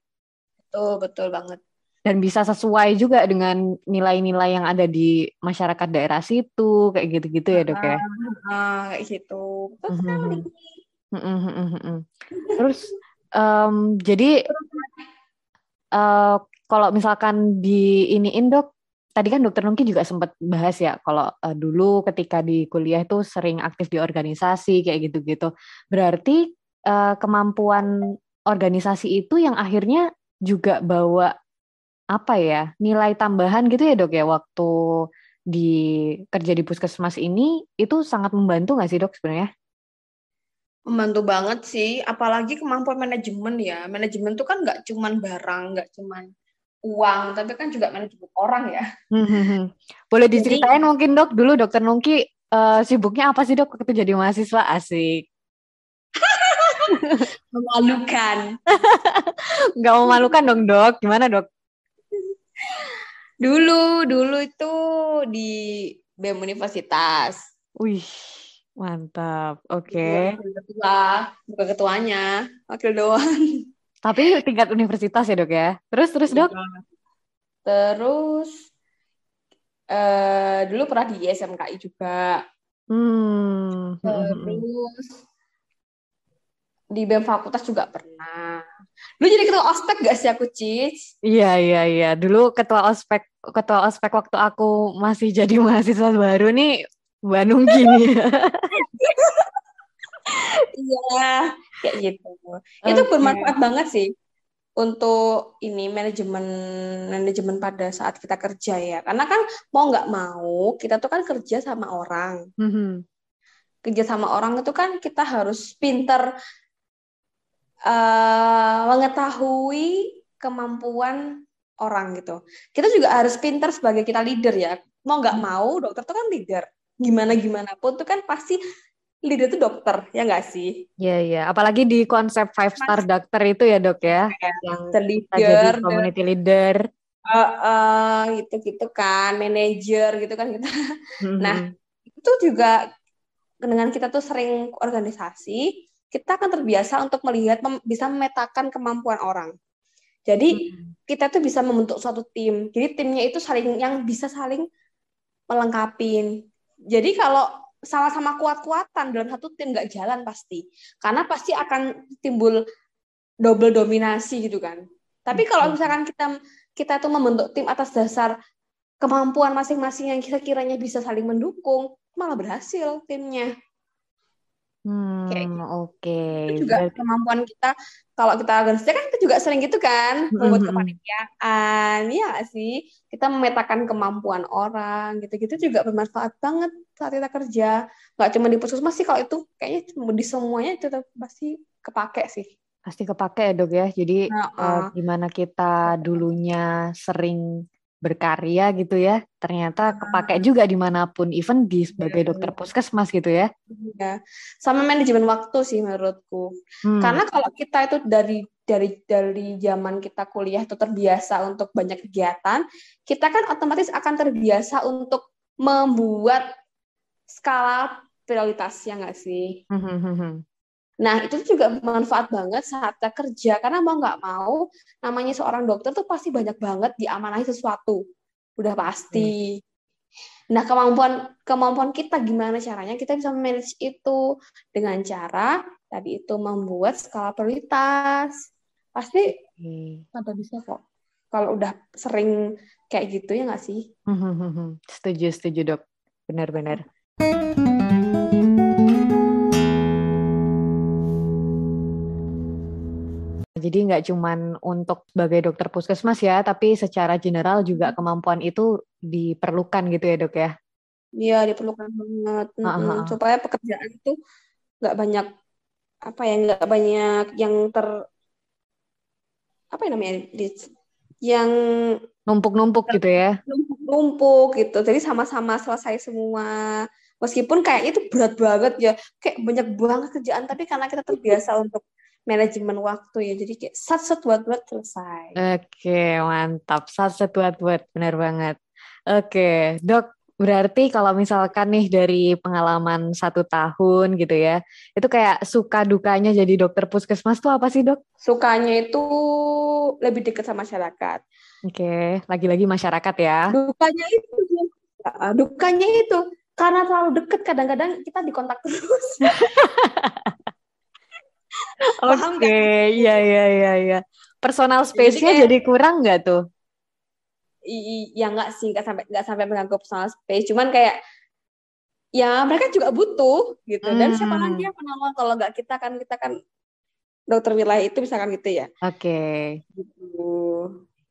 Betul, betul banget. Dan bisa sesuai juga dengan nilai-nilai yang ada di masyarakat daerah situ, kayak gitu-gitu ya dok ya? Uh, kayak gitu. Betul Terus um, jadi uh, kalau misalkan di iniin dok tadi kan dokter Nungki juga sempat bahas ya kalau uh, dulu ketika di kuliah itu sering aktif di organisasi kayak gitu-gitu. Berarti uh, kemampuan organisasi itu yang akhirnya juga bawa apa ya nilai tambahan gitu ya dok ya waktu di kerja di puskesmas ini itu sangat membantu nggak sih dok sebenarnya? Membantu banget sih, apalagi kemampuan manajemen ya. Manajemen tuh kan nggak cuman barang, nggak cuman uang, tapi kan juga manajemen orang ya. Hmm, hmm, hmm. Boleh diceritain jadi, mungkin dok, dulu dokter Nungki uh, sibuknya apa sih dok waktu jadi mahasiswa asik? memalukan. Gak memalukan dong dok, gimana dok? Dulu, dulu itu di BEM Universitas. Wih, mantap. Oke. Okay. Ketua, bukan ketuanya, wakil doang. Tapi tingkat universitas ya dok ya. Terus terus dok? Iya. Terus uh, dulu pernah di SMKI juga. Hmm. Terus di BEM Fakultas juga pernah. Lu jadi ketua ospek gak sih aku, Cis? Iya, iya, iya. Dulu ketua ospek ketua ospek waktu aku masih jadi mahasiswa baru nih Bandung gini. iya kayak gitu. Okay. itu bermanfaat banget sih untuk ini manajemen manajemen pada saat kita kerja ya. Karena kan mau nggak mau kita tuh kan kerja sama orang. Mm-hmm. kerja sama orang itu kan kita harus pinter uh, mengetahui kemampuan orang gitu. Kita juga harus pinter sebagai kita leader ya. Mau nggak mau dokter tuh kan leader. Gimana gimana pun tuh kan pasti leader itu dokter ya nggak sih? Iya iya, apalagi di konsep five star Mas, dokter itu ya dok ya, ya yang leader, jadi community leader. Uh, uh, gitu-gitu kan, manager gitu kan kita. Mm-hmm. Nah itu juga dengan kita tuh sering organisasi, kita akan terbiasa untuk melihat mem bisa memetakan kemampuan orang. Jadi hmm. kita tuh bisa membentuk suatu tim. Jadi timnya itu saling yang bisa saling melengkapi. Jadi kalau sama-sama kuat-kuatan dalam satu tim nggak jalan pasti karena pasti akan timbul double dominasi gitu kan tapi kalau misalkan kita kita tuh membentuk tim atas dasar kemampuan masing-masing yang kira-kiranya bisa saling mendukung malah berhasil timnya Hmm, gitu. oke. Okay. Itu juga Berarti... kemampuan kita kalau kita organisasi kan kita juga sering gitu kan, membuat mm-hmm. kepanitiaan, ya sih. Kita memetakan kemampuan orang, gitu-gitu juga bermanfaat banget saat kita kerja. Gak cuma di puskesmas sih kalau itu kayaknya di semuanya itu pasti kepake sih. Pasti kepake ya dok ya. Jadi uh, uh. Uh, gimana kita dulunya sering berkarya gitu ya ternyata kepake juga di mana pun even di sebagai iya. dokter puskesmas gitu ya ya sama manajemen waktu sih menurutku hmm. karena kalau kita itu dari dari dari zaman kita kuliah itu terbiasa untuk banyak kegiatan kita kan otomatis akan terbiasa untuk membuat skala prioritas ya nggak sih hmm, hmm, hmm, Nah, itu juga bermanfaat banget saat kita kerja, karena mau nggak mau, namanya seorang dokter tuh pasti banyak banget diamanahi sesuatu. Udah pasti. Hmm. Nah, kemampuan kemampuan kita gimana caranya? Kita bisa manage itu dengan cara tadi itu membuat skala prioritas. Pasti hmm. ada bisa kok. Kalau udah sering kayak gitu ya nggak sih? Setuju, setuju dok. Benar-benar. Jadi nggak cuman untuk sebagai dokter puskesmas ya, tapi secara general juga kemampuan itu diperlukan gitu ya dok ya? Iya diperlukan banget uh -huh. supaya pekerjaan itu nggak banyak apa ya nggak banyak yang ter apa ya namanya yang numpuk-numpuk gitu ya? Numpuk-numpuk gitu, jadi sama-sama selesai semua. Meskipun kayak itu berat banget ya, kayak banyak banget kerjaan, tapi karena kita terbiasa untuk manajemen waktu ya. Jadi kayak sat sat buat buat selesai. Oke, mantap. Sat sat buat buat benar banget. Oke, dok. Berarti kalau misalkan nih dari pengalaman satu tahun gitu ya, itu kayak suka dukanya jadi dokter puskesmas tuh apa sih dok? Sukanya itu lebih dekat sama masyarakat. Oke, lagi-lagi masyarakat ya. Dukanya itu, dukanya itu karena terlalu deket kadang-kadang kita dikontak terus. Oke, okay. iya iya iya iya. Personal space-nya jadi, jadi kurang nggak tuh? Iya nggak sih, nggak sampai nggak sampai mengganggu personal space. Cuman kayak ya mereka juga butuh gitu. Dan siapa hmm. lagi yang menolong kalau nggak kita kan kita kan dokter wilayah itu misalkan gitu ya. Oke. Okay. Gitu.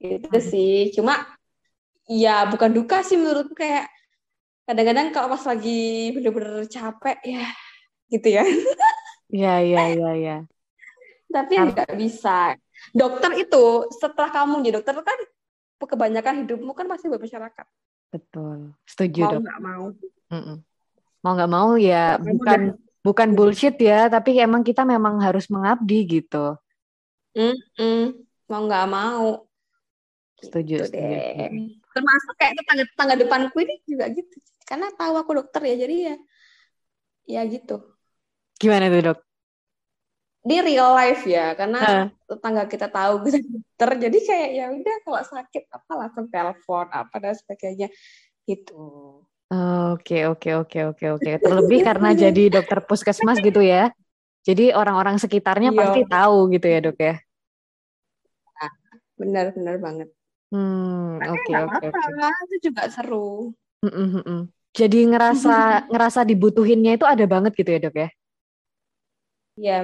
Itu sih. Cuma ya bukan duka sih menurutku kayak kadang-kadang kalau pas lagi bener-bener capek ya gitu ya. Iya iya iya iya. Tapi nggak bisa. Dokter itu setelah kamu jadi dokter kan kebanyakan hidupmu kan masih buat masyarakat. Betul. Setuju mau dok. Nggak mau. Mm -mm. Mau nggak mau ya bukan udah. bukan bullshit ya, tapi emang kita memang harus mengabdi gitu. Mm -mm. Mau nggak mau. Setuju. Gitu setuju. Deh. Termasuk kayak tetangga tetangga depanku ini juga gitu. Karena tahu aku dokter ya, jadi ya ya gitu Gimana tuh dok? Di real life ya, karena uh. tetangga kita tahu kita dokter, jadi kayak ya udah kalau sakit apa langsung telepon apa dan sebagainya gitu. Oke oke oke oke oke. Terlebih karena jadi dokter puskesmas gitu ya. Jadi orang-orang sekitarnya Yo. Iya. pasti tahu gitu ya dok ya. Nah, benar benar banget. Hmm oke oke oke. Itu juga seru. Mm -mm. Jadi ngerasa ngerasa dibutuhinnya itu ada banget gitu ya dok ya? Iya.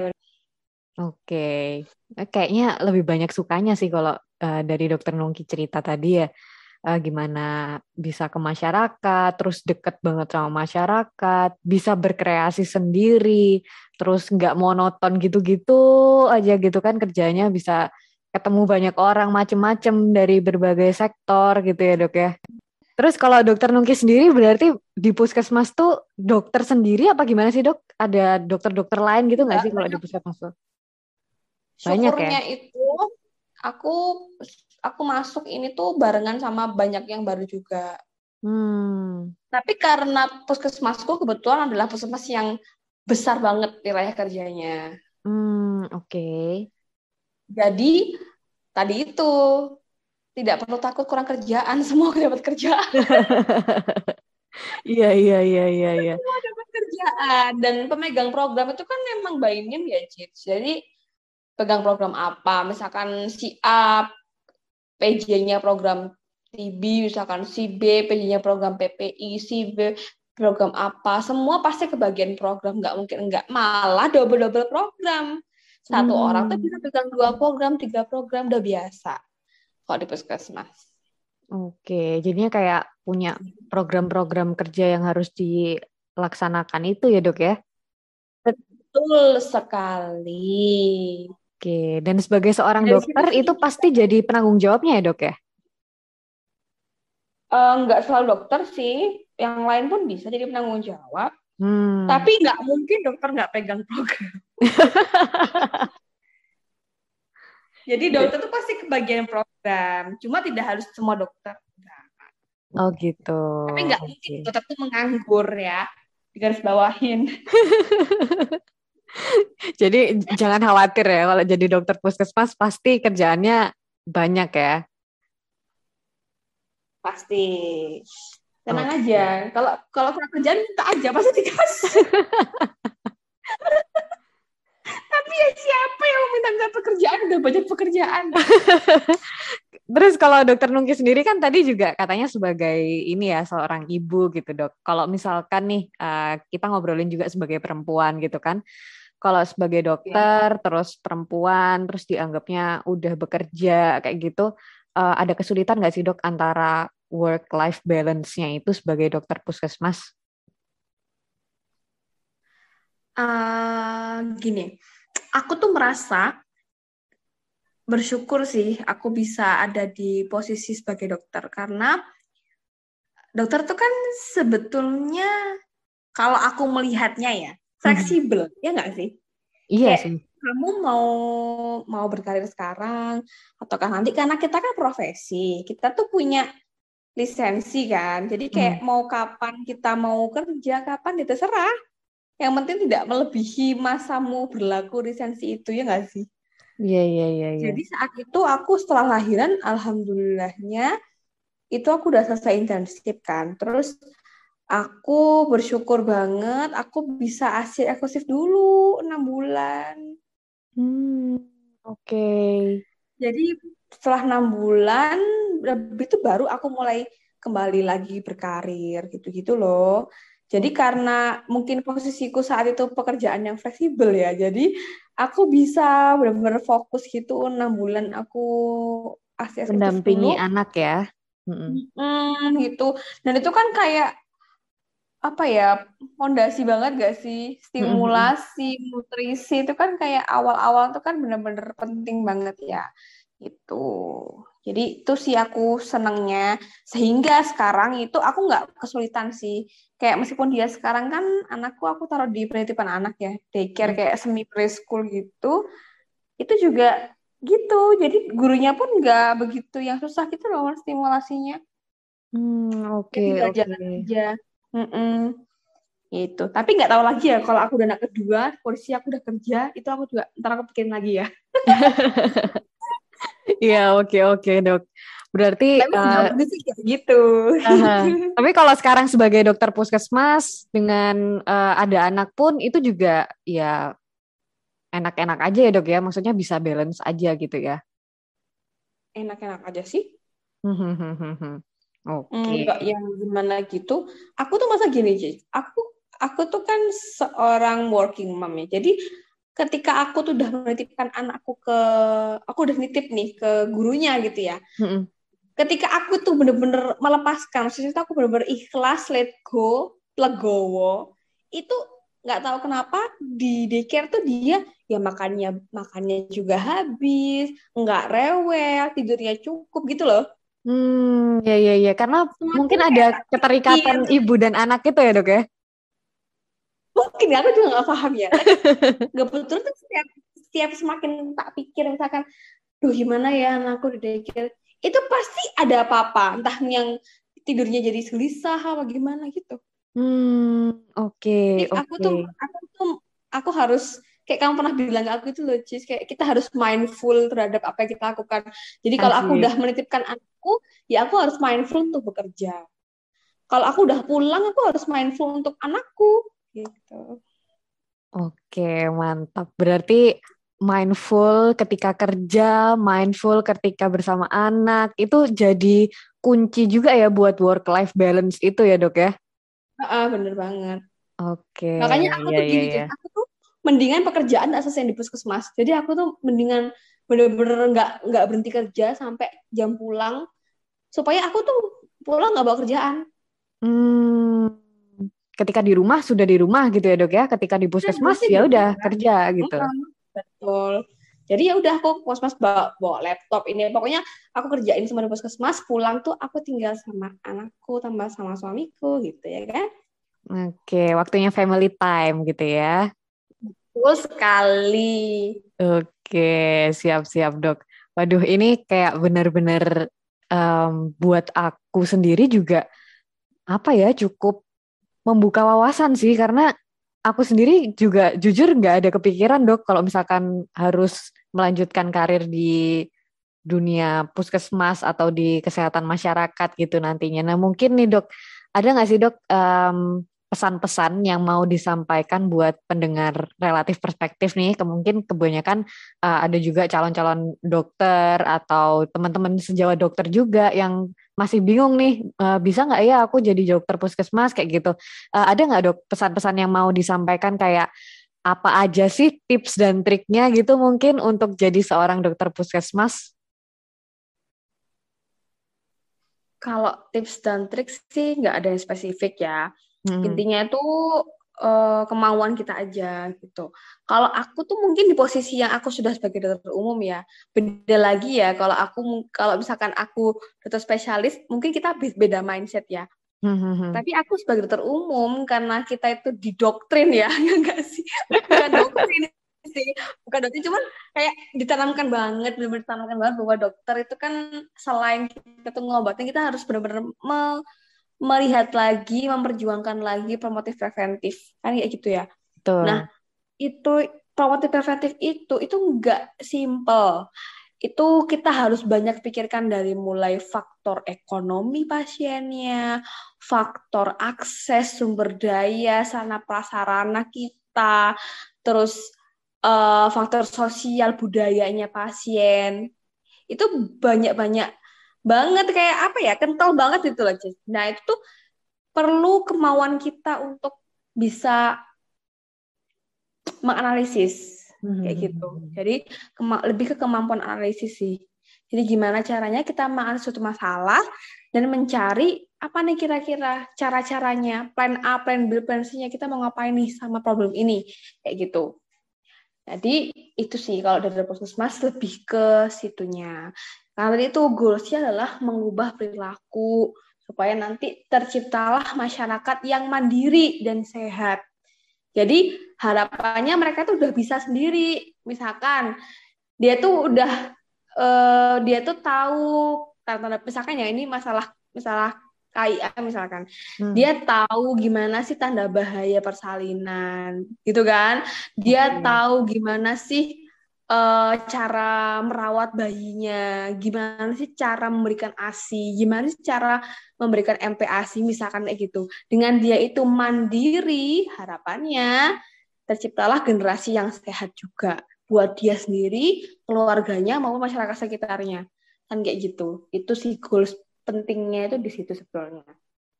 Oke, okay. kayaknya lebih banyak sukanya sih kalau uh, dari dokter Nungki cerita tadi ya uh, gimana bisa ke masyarakat, terus deket banget sama masyarakat, bisa berkreasi sendiri, terus nggak monoton gitu-gitu aja gitu kan kerjanya bisa ketemu banyak orang macem-macem dari berbagai sektor gitu ya dok ya. Terus kalau dokter Nungki sendiri berarti di puskesmas tuh dokter sendiri apa gimana sih dok? Ada dokter-dokter lain gitu nggak sih kalau di puskesmas tuh? Banyak ya? itu aku aku masuk ini tuh barengan sama banyak yang baru juga. Hmm. Tapi karena puskesmasku kebetulan adalah puskesmas yang besar banget wilayah kerjanya. Hmm, oke. Okay. Jadi tadi itu tidak perlu takut kurang kerjaan, semua dapat kerjaan. iya iya iya iya iya. Semua dapat kerjaan dan pemegang program itu kan memang by name ya, Cid. Jadi pegang program apa, misalkan si A PJ-nya program TB, misalkan si B PJ-nya program PPI, si B program apa, semua pasti kebagian program, nggak mungkin enggak. Malah double-double program. Satu hmm. orang tuh bisa pegang dua program, tiga program, udah biasa kalau di puskesmas. Oke, jadinya kayak punya program-program kerja yang harus dilaksanakan itu ya dok ya? Betul sekali. Oke, dan sebagai seorang Dari dokter itu pasti jadi penanggung jawabnya ya dok ya? Uh, nggak selalu dokter sih, yang lain pun bisa jadi penanggung jawab. Hmm. Tapi nggak mungkin dokter nggak pegang program. Jadi iya. dokter tuh pasti kebagian program, cuma tidak harus semua dokter. Oh gitu. Tapi nggak okay. mungkin dokter tuh menganggur ya, di garis bawahin. jadi jangan khawatir ya kalau jadi dokter puskesmas pasti kerjaannya banyak ya. Pasti. Tenang okay. aja. Kalau kalau kurang kerjaan minta aja pasti dikasih. Tapi ya siapa yang minta pekerjaan udah banyak pekerjaan. Terus kalau dokter Nungki sendiri kan tadi juga katanya sebagai ini ya seorang ibu gitu dok. Kalau misalkan nih uh, kita ngobrolin juga sebagai perempuan gitu kan. Kalau sebagai dokter ya. terus perempuan terus dianggapnya udah bekerja kayak gitu, uh, ada kesulitan nggak sih dok antara work life balance-nya itu sebagai dokter puskesmas? Uh, gini, aku tuh merasa bersyukur sih aku bisa ada di posisi sebagai dokter karena dokter tuh kan sebetulnya kalau aku melihatnya ya fleksibel hmm. ya nggak sih? Iya Kayak, sih. Kamu mau mau berkarir sekarang ataukah nanti karena kita kan profesi kita tuh punya lisensi kan jadi kayak hmm. mau kapan kita mau kerja kapan itu ya terserah yang penting tidak melebihi masamu berlaku lisensi itu ya nggak sih? Iya iya iya. Ya. Jadi saat itu aku setelah lahiran, alhamdulillahnya itu aku udah selesai internship kan. Terus aku bersyukur banget, aku bisa asyik eksklusif dulu enam bulan. Hmm, oke. Okay. Jadi setelah enam bulan, itu baru aku mulai kembali lagi berkarir gitu-gitu loh. Jadi karena mungkin posisiku saat itu pekerjaan yang fleksibel ya, jadi aku bisa benar-benar fokus gitu enam bulan aku akses mendampingi anak ya. Hmm, gitu. Dan itu kan kayak apa ya fondasi banget gak sih stimulasi mm-hmm. nutrisi itu kan kayak awal-awal tuh kan benar-benar penting banget ya itu jadi itu sih aku senengnya. Sehingga sekarang itu aku nggak kesulitan sih. Kayak meskipun dia sekarang kan anakku aku taruh di penitipan anak ya. Daycare hmm. kayak semi preschool gitu. Itu juga gitu. Jadi gurunya pun nggak begitu yang susah gitu loh stimulasinya. Hmm, oke okay, okay. aja. Mm -mm. itu tapi nggak tahu lagi ya kalau aku udah anak kedua polisi aku udah kerja itu aku juga ntar aku pikirin lagi ya Iya, oke okay, oke, okay, Dok. Berarti uh, sih kayak gitu. Uh, tapi kalau sekarang sebagai dokter puskesmas dengan uh, ada anak pun itu juga ya enak-enak aja ya dok ya, maksudnya bisa balance aja gitu ya. Enak-enak aja sih. Oke. Okay. Enggak yang gimana gitu. Aku tuh masa gini, sih. Aku aku tuh kan seorang working mom ya. Jadi ketika aku tuh udah menitipkan anakku ke aku udah nitip nih ke gurunya gitu ya. Mm-hmm. ketika aku tuh bener-bener melepaskan maksudnya aku bener-bener ikhlas let go legowo itu nggak tahu kenapa di daycare tuh dia ya makannya makannya juga habis nggak rewel tidurnya cukup gitu loh. Hmm ya ya ya. Karena Semakin mungkin ada keterikatan ibu dan anak itu ya dok ya mungkin ya aku juga nggak paham ya nggak betul tuh setiap setiap semakin tak pikir misalkan duh gimana ya anakku di daycare itu pasti ada apa-apa entah yang tidurnya jadi gelisah apa gimana gitu Hmm, oke, okay, oke. Aku tuh, aku tuh, aku harus kayak kamu pernah bilang ke aku itu loh, Cis, kayak kita harus mindful terhadap apa yang kita lakukan. Jadi kalau aku udah menitipkan anakku, ya aku harus mindful untuk bekerja. Kalau aku udah pulang, aku harus mindful untuk anakku, gitu. Oke, mantap. Berarti mindful ketika kerja, mindful ketika bersama anak, itu jadi kunci juga ya buat work life balance itu ya, Dok ya? Ah, bener banget. Oke. Makanya aku yeah, tuh iya, gini, yeah, aku tuh mendingan pekerjaan nggak selesai di puskesmas. Jadi aku tuh mendingan bener-bener nggak nggak berhenti kerja sampai jam pulang supaya aku tuh pulang nggak bawa kerjaan. Hmm, ketika di rumah sudah di rumah gitu ya dok ya. Ketika di puskesmas ya udah kerja gitu. Betul. Jadi ya udah aku puskesmas bawa, bawa laptop ini pokoknya aku kerjain semua di puskesmas pulang tuh aku tinggal sama anakku tambah sama suamiku gitu ya kan. Oke, waktunya family time gitu ya. Betul sekali. Oke, siap-siap dok. Waduh, ini kayak benar-benar um, buat aku sendiri juga apa ya cukup membuka wawasan sih karena aku sendiri juga jujur nggak ada kepikiran dok kalau misalkan harus melanjutkan karir di dunia puskesmas atau di kesehatan masyarakat gitu nantinya. Nah mungkin nih dok, ada nggak sih dok um, pesan-pesan yang mau disampaikan buat pendengar relatif perspektif nih kemungkin kebanyakan uh, ada juga calon-calon dokter atau teman-teman sejawat dokter juga yang masih bingung nih uh, bisa nggak ya aku jadi dokter puskesmas? Kayak gitu. Uh, ada nggak dok pesan-pesan yang mau disampaikan kayak apa aja sih tips dan triknya gitu mungkin untuk jadi seorang dokter puskesmas? Kalau tips dan trik sih nggak ada yang spesifik ya. Hmm. Intinya itu uh, kemauan kita aja gitu. Kalau aku tuh mungkin di posisi yang aku sudah sebagai dokter umum ya, beda lagi ya. Kalau aku kalau misalkan aku dokter spesialis, mungkin kita beda mindset ya. Hmm. Tapi aku sebagai dokter umum karena kita itu didoktrin ya, ya enggak sih? Bukan doktrin sih, bukan doktrin, cuman kayak ditanamkan banget, benar-benar ditanamkan banget bahwa dokter itu kan selain kita tuh ngobatin, kita harus benar-benar melihat lagi, memperjuangkan lagi promotif preventif. Kan kayak gitu ya. Betul. Nah, itu promotif preventif itu itu enggak simple. Itu kita harus banyak pikirkan dari mulai faktor ekonomi pasiennya, faktor akses sumber daya, sana prasarana kita, terus uh, faktor sosial budayanya pasien. Itu banyak-banyak banget kayak apa ya kental banget itu loh Cis. Nah itu tuh perlu kemauan kita untuk bisa menganalisis kayak hmm. gitu. Jadi lebih ke kemampuan analisis sih. Jadi gimana caranya kita menganalisis suatu masalah dan mencari apa nih kira-kira cara-caranya, plan A, plan B, plan C-nya kita mau ngapain nih sama problem ini kayak gitu. Jadi itu sih kalau dari puskesmas lebih ke situnya. Karena tadi itu goalsnya adalah mengubah perilaku supaya nanti terciptalah masyarakat yang mandiri dan sehat. Jadi harapannya mereka tuh udah bisa sendiri. Misalkan dia tuh udah uh, dia tuh tahu tanda misalkan ya ini masalah masalah KIA misalkan hmm. dia tahu gimana sih tanda bahaya persalinan gitu kan dia hmm. tahu gimana sih uh, cara merawat bayinya, gimana sih cara memberikan ASI, gimana sih cara memberikan MPASI misalkan kayak gitu. Dengan dia itu mandiri, harapannya terciptalah generasi yang sehat juga buat dia sendiri, keluarganya maupun masyarakat sekitarnya. Kan kayak gitu. Itu sih goals pentingnya itu di situ sebetulnya.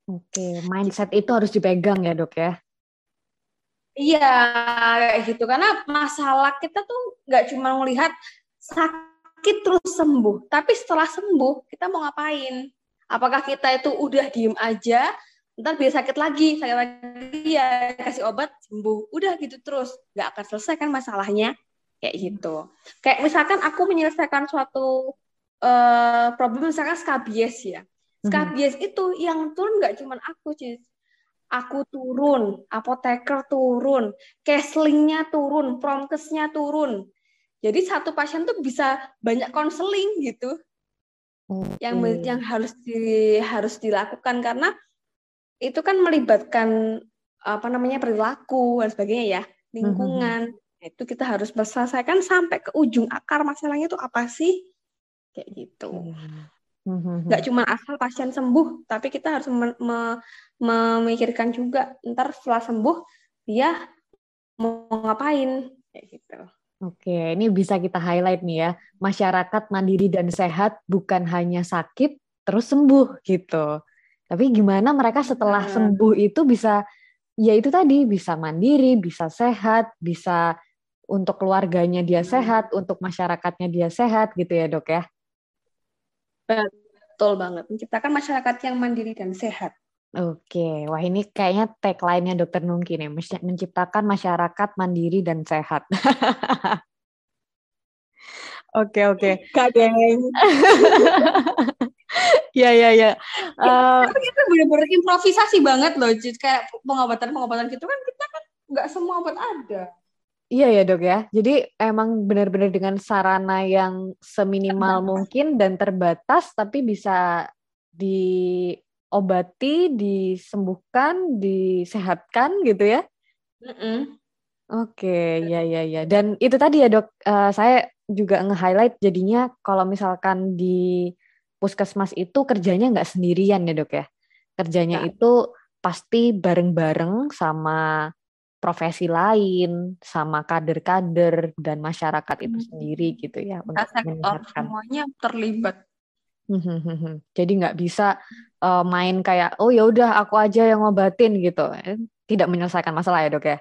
Oke, mindset itu harus dipegang ya, Dok ya. Iya, kayak gitu. Karena masalah kita tuh nggak cuma melihat sakit terus sembuh, tapi setelah sembuh kita mau ngapain? Apakah kita itu udah diem aja, ntar biar sakit lagi, sakit lagi ya kasih obat sembuh, udah gitu terus, nggak akan selesai kan masalahnya kayak gitu. Kayak misalkan aku menyelesaikan suatu uh, problem misalkan skabies ya, skabies mm-hmm. itu yang turun nggak cuma aku, sih aku turun, apoteker turun, caslingnya turun, promkesnya turun. Jadi satu pasien tuh bisa banyak konseling gitu. Okay. Yang yang harus di harus dilakukan karena itu kan melibatkan apa namanya perilaku dan sebagainya ya, lingkungan. Mm-hmm. Itu kita harus selesaikan sampai ke ujung akar masalahnya itu apa sih? Kayak gitu. Mm-hmm. Nggak cuma asal pasien sembuh, tapi kita harus me- me- memikirkan juga ntar setelah sembuh dia mau ngapain kayak gitu. Oke, ini bisa kita highlight nih ya. Masyarakat mandiri dan sehat bukan hanya sakit terus sembuh gitu. Tapi gimana mereka setelah sembuh itu bisa ya itu tadi bisa mandiri, bisa sehat, bisa untuk keluarganya dia sehat, untuk masyarakatnya dia sehat gitu ya, Dok ya. Betul banget. Menciptakan masyarakat yang mandiri dan sehat. Oke, wah ini kayaknya tagline-nya Dokter Nungki nih, menciptakan masyarakat mandiri dan sehat. Oke oke. Kadang. Ya ya ya. Uh, kita benar-benar improvisasi banget loh, kayak pengobatan pengobatan gitu kan kita kan nggak semua obat ada. Iya ya dok ya. Jadi emang benar-benar dengan sarana yang seminimal mungkin dan terbatas, tapi bisa di diobati, disembuhkan, disehatkan gitu ya? Mm -mm. Oke, okay, ya ya ya. Dan itu tadi ya dok, uh, saya juga nge-highlight jadinya kalau misalkan di puskesmas itu kerjanya nggak sendirian ya dok ya. Kerjanya nah. itu pasti bareng-bareng sama profesi lain, sama kader-kader dan masyarakat itu hmm. sendiri gitu ya. Untuk sektor semuanya terlibat. Hmm, hmm, Jadi nggak bisa uh, main kayak oh ya udah aku aja yang ngobatin gitu. Eh, tidak menyelesaikan masalah ya dok ya?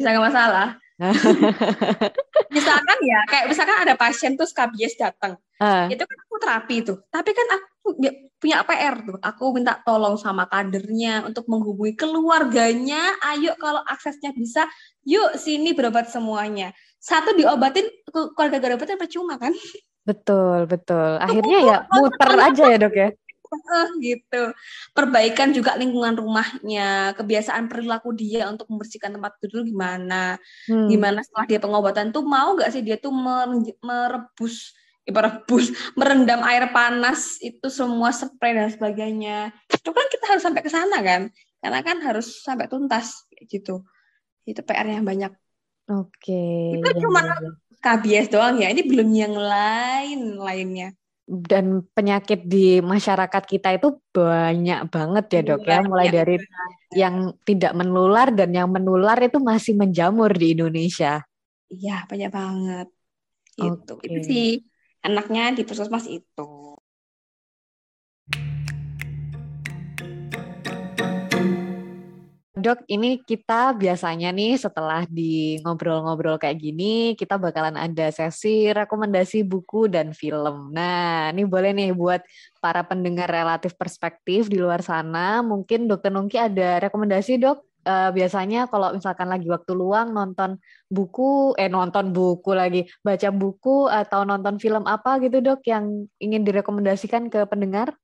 Tidak masalah. misalkan ya kayak misalkan ada pasien tuh skabies datang, uh. itu kan aku terapi tuh. Tapi kan aku punya PR tuh. Aku minta tolong sama kadernya untuk menghubungi keluarganya. Ayo kalau aksesnya bisa, yuk sini berobat semuanya. Satu diobatin keluarga obatin percuma kan? Betul betul. Akhirnya ya muter aja ya dok ya gitu. Perbaikan juga lingkungan rumahnya, kebiasaan perilaku dia untuk membersihkan tempat tidur gimana, hmm. gimana setelah dia pengobatan tuh mau nggak sih dia tuh merebus, merebus, merendam air panas itu semua spray dan sebagainya. Itu kan kita harus sampai ke sana kan, karena kan harus sampai tuntas gitu. Itu PR yang banyak. Oke. Okay. Itu ya, cuma ya. KBS doang ya, ini belum yang lain lainnya dan penyakit di masyarakat kita itu banyak banget ya dok ya mulai dari yang tidak menular dan yang menular itu masih menjamur di Indonesia. Iya banyak banget. Itu okay. itu sih anaknya di puskesmas itu. Dok, ini kita biasanya nih setelah di ngobrol-ngobrol kayak gini, kita bakalan ada sesi rekomendasi buku dan film. Nah, ini boleh nih buat para pendengar relatif perspektif di luar sana. Mungkin Dokter Nungki ada rekomendasi, Dok? Uh, biasanya kalau misalkan lagi waktu luang nonton buku, eh nonton buku lagi, baca buku atau nonton film apa gitu, Dok, yang ingin direkomendasikan ke pendengar?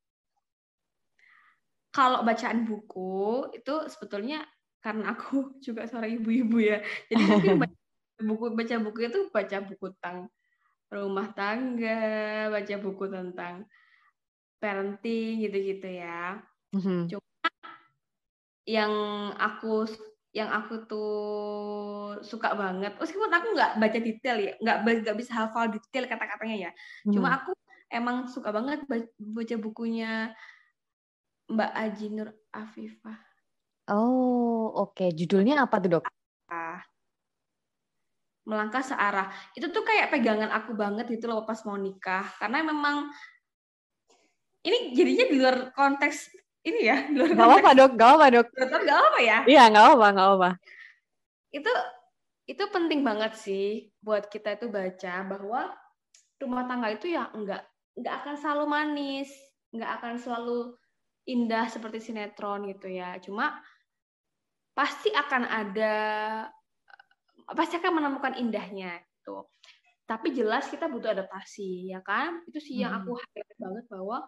kalau bacaan buku itu sebetulnya karena aku juga seorang ibu-ibu ya. Jadi mungkin baca buku baca buku itu baca buku tentang rumah tangga, baca buku tentang parenting gitu-gitu ya. Mm-hmm. Cuma yang aku yang aku tuh suka banget, meskipun aku nggak baca detail ya, nggak nggak bisa hafal detail kata-katanya ya. Mm-hmm. Cuma aku emang suka banget baca bukunya Mbak Aji Nur Afifah. Oh, oke. Okay. Judulnya apa tuh, Dok? Melangkah searah. Itu tuh kayak pegangan aku banget gitu loh pas mau nikah. Karena memang ini jadinya di luar konteks ini ya, di luar Gak apa, Dok. Gak apa, Dok. Gak apa ya? Iya, gak apa, gak apa. itu itu penting banget sih buat kita itu baca bahwa rumah tangga itu ya enggak enggak akan selalu manis, enggak akan selalu indah seperti sinetron gitu ya. Cuma pasti akan ada pasti akan menemukan indahnya gitu. Tapi jelas kita butuh adaptasi ya kan? Itu sih yang aku highlight banget bahwa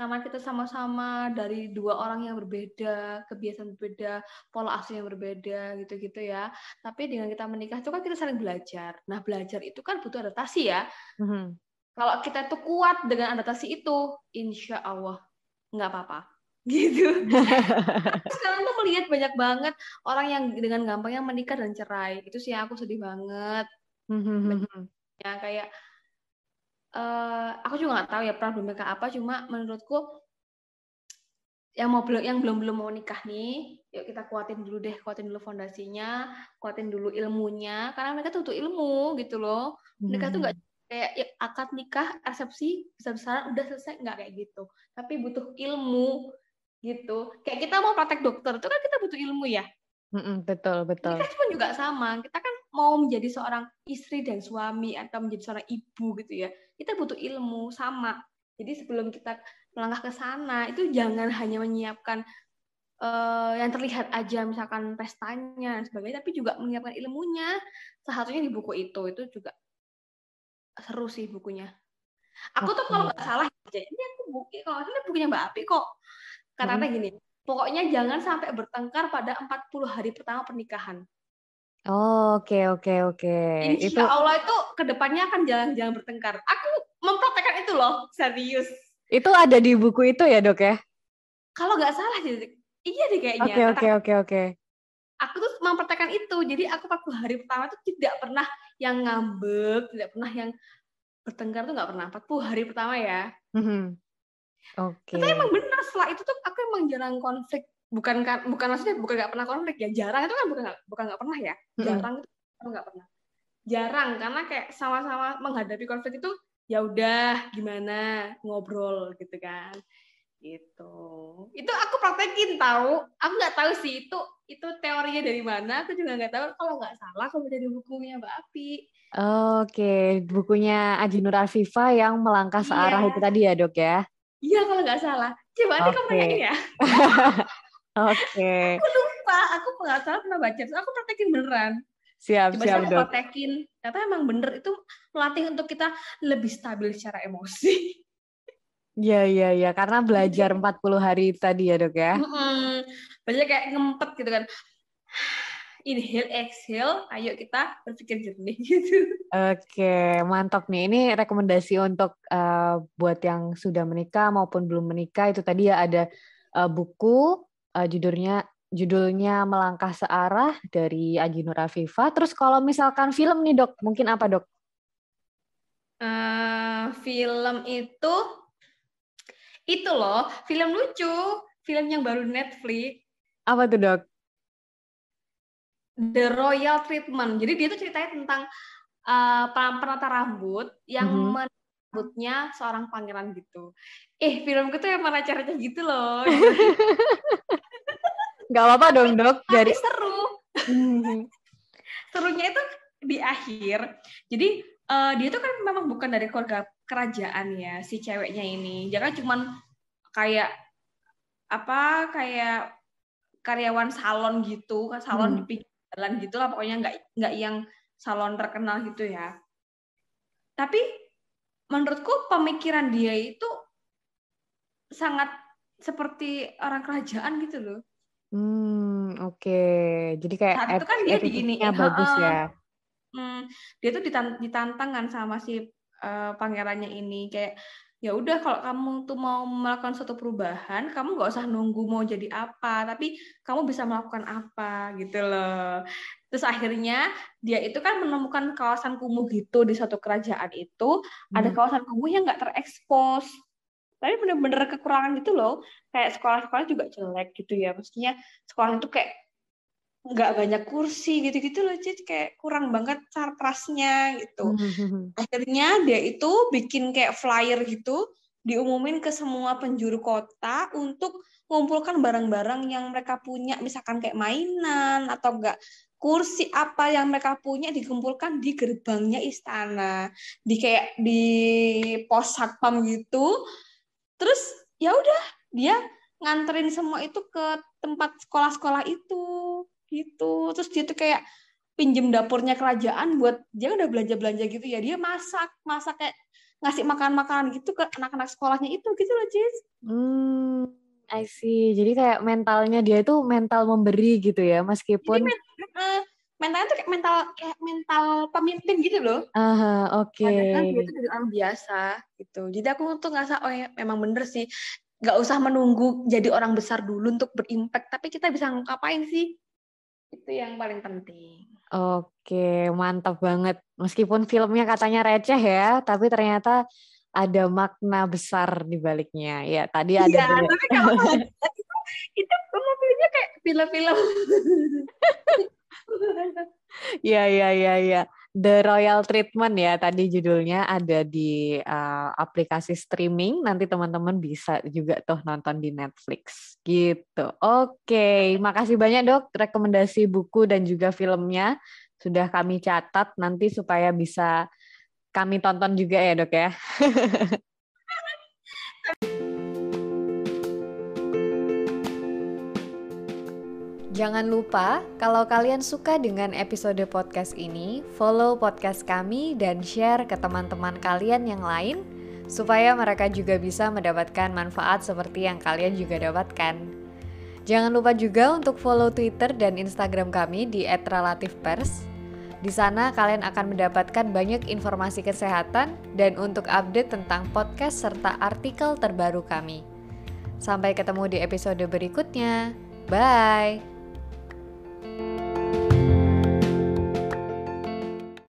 karena kita sama-sama dari dua orang yang berbeda, kebiasaan berbeda, pola asuh yang berbeda gitu-gitu ya. Tapi dengan kita menikah itu kan kita saling belajar. Nah belajar itu kan butuh adaptasi ya. Mm-hmm. Kalau kita tuh kuat dengan adaptasi itu, insya Allah nggak apa-apa gitu. Sekarang tuh melihat banyak banget orang yang dengan gampangnya menikah dan cerai. Itu sih aku sedih banget. Mm-hmm. Ya kayak uh, aku juga nggak tahu ya problemnya apa cuma menurutku yang mau belum yang belum belum mau nikah nih yuk kita kuatin dulu deh kuatin dulu fondasinya kuatin dulu ilmunya karena mereka tuh butuh ilmu gitu loh mereka tuh nggak hmm. kayak ya, akad nikah resepsi besar besaran udah selesai nggak kayak gitu tapi butuh ilmu gitu kayak kita mau praktek dokter itu kan kita butuh ilmu ya Mm-mm, betul betul. Kita pun juga sama. Kita kan mau menjadi seorang istri dan suami atau menjadi seorang ibu gitu ya. Kita butuh ilmu sama. Jadi sebelum kita melangkah ke sana itu jangan hanya menyiapkan uh, yang terlihat aja misalkan pestanya dan sebagainya, tapi juga menyiapkan ilmunya. Salah satunya di buku itu itu juga seru sih bukunya. Aku tuh kalau nggak salah ini aku buku kalau ini bukunya Mbak Api kok. Kata-kata hmm. gini, Pokoknya jangan sampai bertengkar pada 40 hari pertama pernikahan. Oh, oke okay, oke okay, oke. Okay. Insya itu... Allah itu ke depannya akan jangan-jangan bertengkar. Aku mempraktekkan itu loh, serius. Itu ada di buku itu ya dok ya? Kalau nggak salah jadi iya deh kayaknya. Oke oke oke oke. Aku tuh mempraktekkan itu. Jadi aku 40 hari pertama tuh tidak pernah yang ngambek, tidak pernah yang bertengkar tuh nggak pernah. 40 hari pertama ya. Mm -hmm. Oke. Okay. Tapi emang benar setelah itu tuh aku emang jarang konflik. Bukan kan bukan maksudnya bukan nggak pernah konflik ya. Jarang itu kan bukan gak, bukan nggak pernah ya. Jarang itu nggak pernah. Jarang karena kayak sama-sama menghadapi konflik itu ya udah gimana ngobrol gitu kan gitu itu aku praktekin tahu aku nggak tahu sih itu itu teorinya dari mana aku juga nggak tahu kalau nggak salah aku baca di bukunya mbak Api oke okay. bukunya Aji Nur Afifa yang melangkah searah iya. itu tadi ya dok ya Iya kalau nggak salah. Coba nanti kamu nanya ya. Oke. Aku lupa. Aku nggak salah pernah baca. Terus aku praktekin beneran. Siap, Coba siap, dok. praktekin. Ternyata emang bener itu melatih untuk kita lebih stabil secara emosi. Iya, iya, iya. Karena belajar 40 hari tadi ya, dok ya. Mm -hmm. Belajar kayak ngempet gitu kan inhale exhale. Ayo kita berpikir jernih gitu. Oke mantap nih. Ini rekomendasi untuk uh, buat yang sudah menikah maupun belum menikah. Itu tadi ya ada uh, buku uh, judulnya judulnya melangkah searah dari Aji Nur Afifa terus kalau misalkan film nih dok mungkin apa dok? Uh, film itu itu loh. Film lucu. Film yang baru Netflix. Apa tuh dok The Royal Treatment. Jadi dia tuh ceritanya tentang uh, penata rambut yang mm -hmm. rambutnya seorang pangeran gitu. Eh, filmku tuh emang acara gitu loh. Gak apa-apa dong, Dok. Jadi seru. Serunya itu di akhir. Jadi uh, dia tuh kan memang bukan dari keluarga kerajaan ya si ceweknya ini. Jangan cuman kayak apa kayak karyawan salon gitu, salon hmm. di pinggir jalan gitulah pokoknya nggak nggak yang salon terkenal gitu ya. Tapi menurutku pemikiran dia itu sangat seperti orang kerajaan gitu loh. Hmm oke. Okay. jadi kayak saat itu kan dia begini bagus ya. Hmm, dia tuh ditantang kan sama si uh, pangerannya ini kayak ya udah kalau kamu tuh mau melakukan suatu perubahan kamu nggak usah nunggu mau jadi apa tapi kamu bisa melakukan apa gitu loh. Terus akhirnya dia itu kan menemukan kawasan kumuh gitu di suatu kerajaan itu hmm. ada kawasan kumuh yang nggak terekspos. Tapi bener-bener kekurangan gitu loh. Kayak sekolah-sekolah juga jelek gitu ya maksudnya sekolah itu kayak nggak banyak kursi gitu-gitu loh. Jadi kayak kurang banget sarprasnya gitu. Hmm. akhirnya dia itu bikin kayak flyer gitu diumumin ke semua penjuru kota untuk mengumpulkan barang-barang yang mereka punya. Misalkan kayak mainan atau enggak kursi apa yang mereka punya dikumpulkan di gerbangnya istana. Di kayak di pos satpam gitu. Terus ya udah dia nganterin semua itu ke tempat sekolah-sekolah itu gitu terus dia tuh kayak pinjem dapurnya kerajaan buat dia udah belanja-belanja gitu ya dia masak masak kayak ngasih makan makanan gitu ke anak-anak sekolahnya itu gitu loh Jis. Hmm, I see. Jadi kayak mentalnya dia itu mental memberi gitu ya, meskipun Jadi, uh, mentalnya tuh kayak mental kayak mental pemimpin gitu loh. Ah, oke. Okay. Kan dia tuh dari orang biasa gitu. Jadi aku tuh ngerasa oh ya memang bener sih. Gak usah menunggu jadi orang besar dulu untuk berimpact, tapi kita bisa ngapain sih? Itu yang paling penting. Oke, mantap banget. Meskipun filmnya katanya receh ya, tapi ternyata ada makna besar di baliknya. Ya, tadi ada. Iya, tapi kalau itu, itu filmnya kayak film-film. Iya, iya, iya, iya. The Royal Treatment ya tadi judulnya ada di uh, aplikasi streaming. Nanti teman-teman bisa juga tuh nonton di Netflix gitu. Oke, makasih banyak dok rekomendasi buku dan juga filmnya sudah kami catat nanti supaya bisa kami tonton juga ya dok ya. Jangan lupa, kalau kalian suka dengan episode podcast ini, follow podcast kami dan share ke teman-teman kalian yang lain, supaya mereka juga bisa mendapatkan manfaat seperti yang kalian juga dapatkan. Jangan lupa juga untuk follow Twitter dan Instagram kami di @relativepers. Di sana kalian akan mendapatkan banyak informasi kesehatan dan untuk update tentang podcast serta artikel terbaru kami. Sampai ketemu di episode berikutnya. Bye.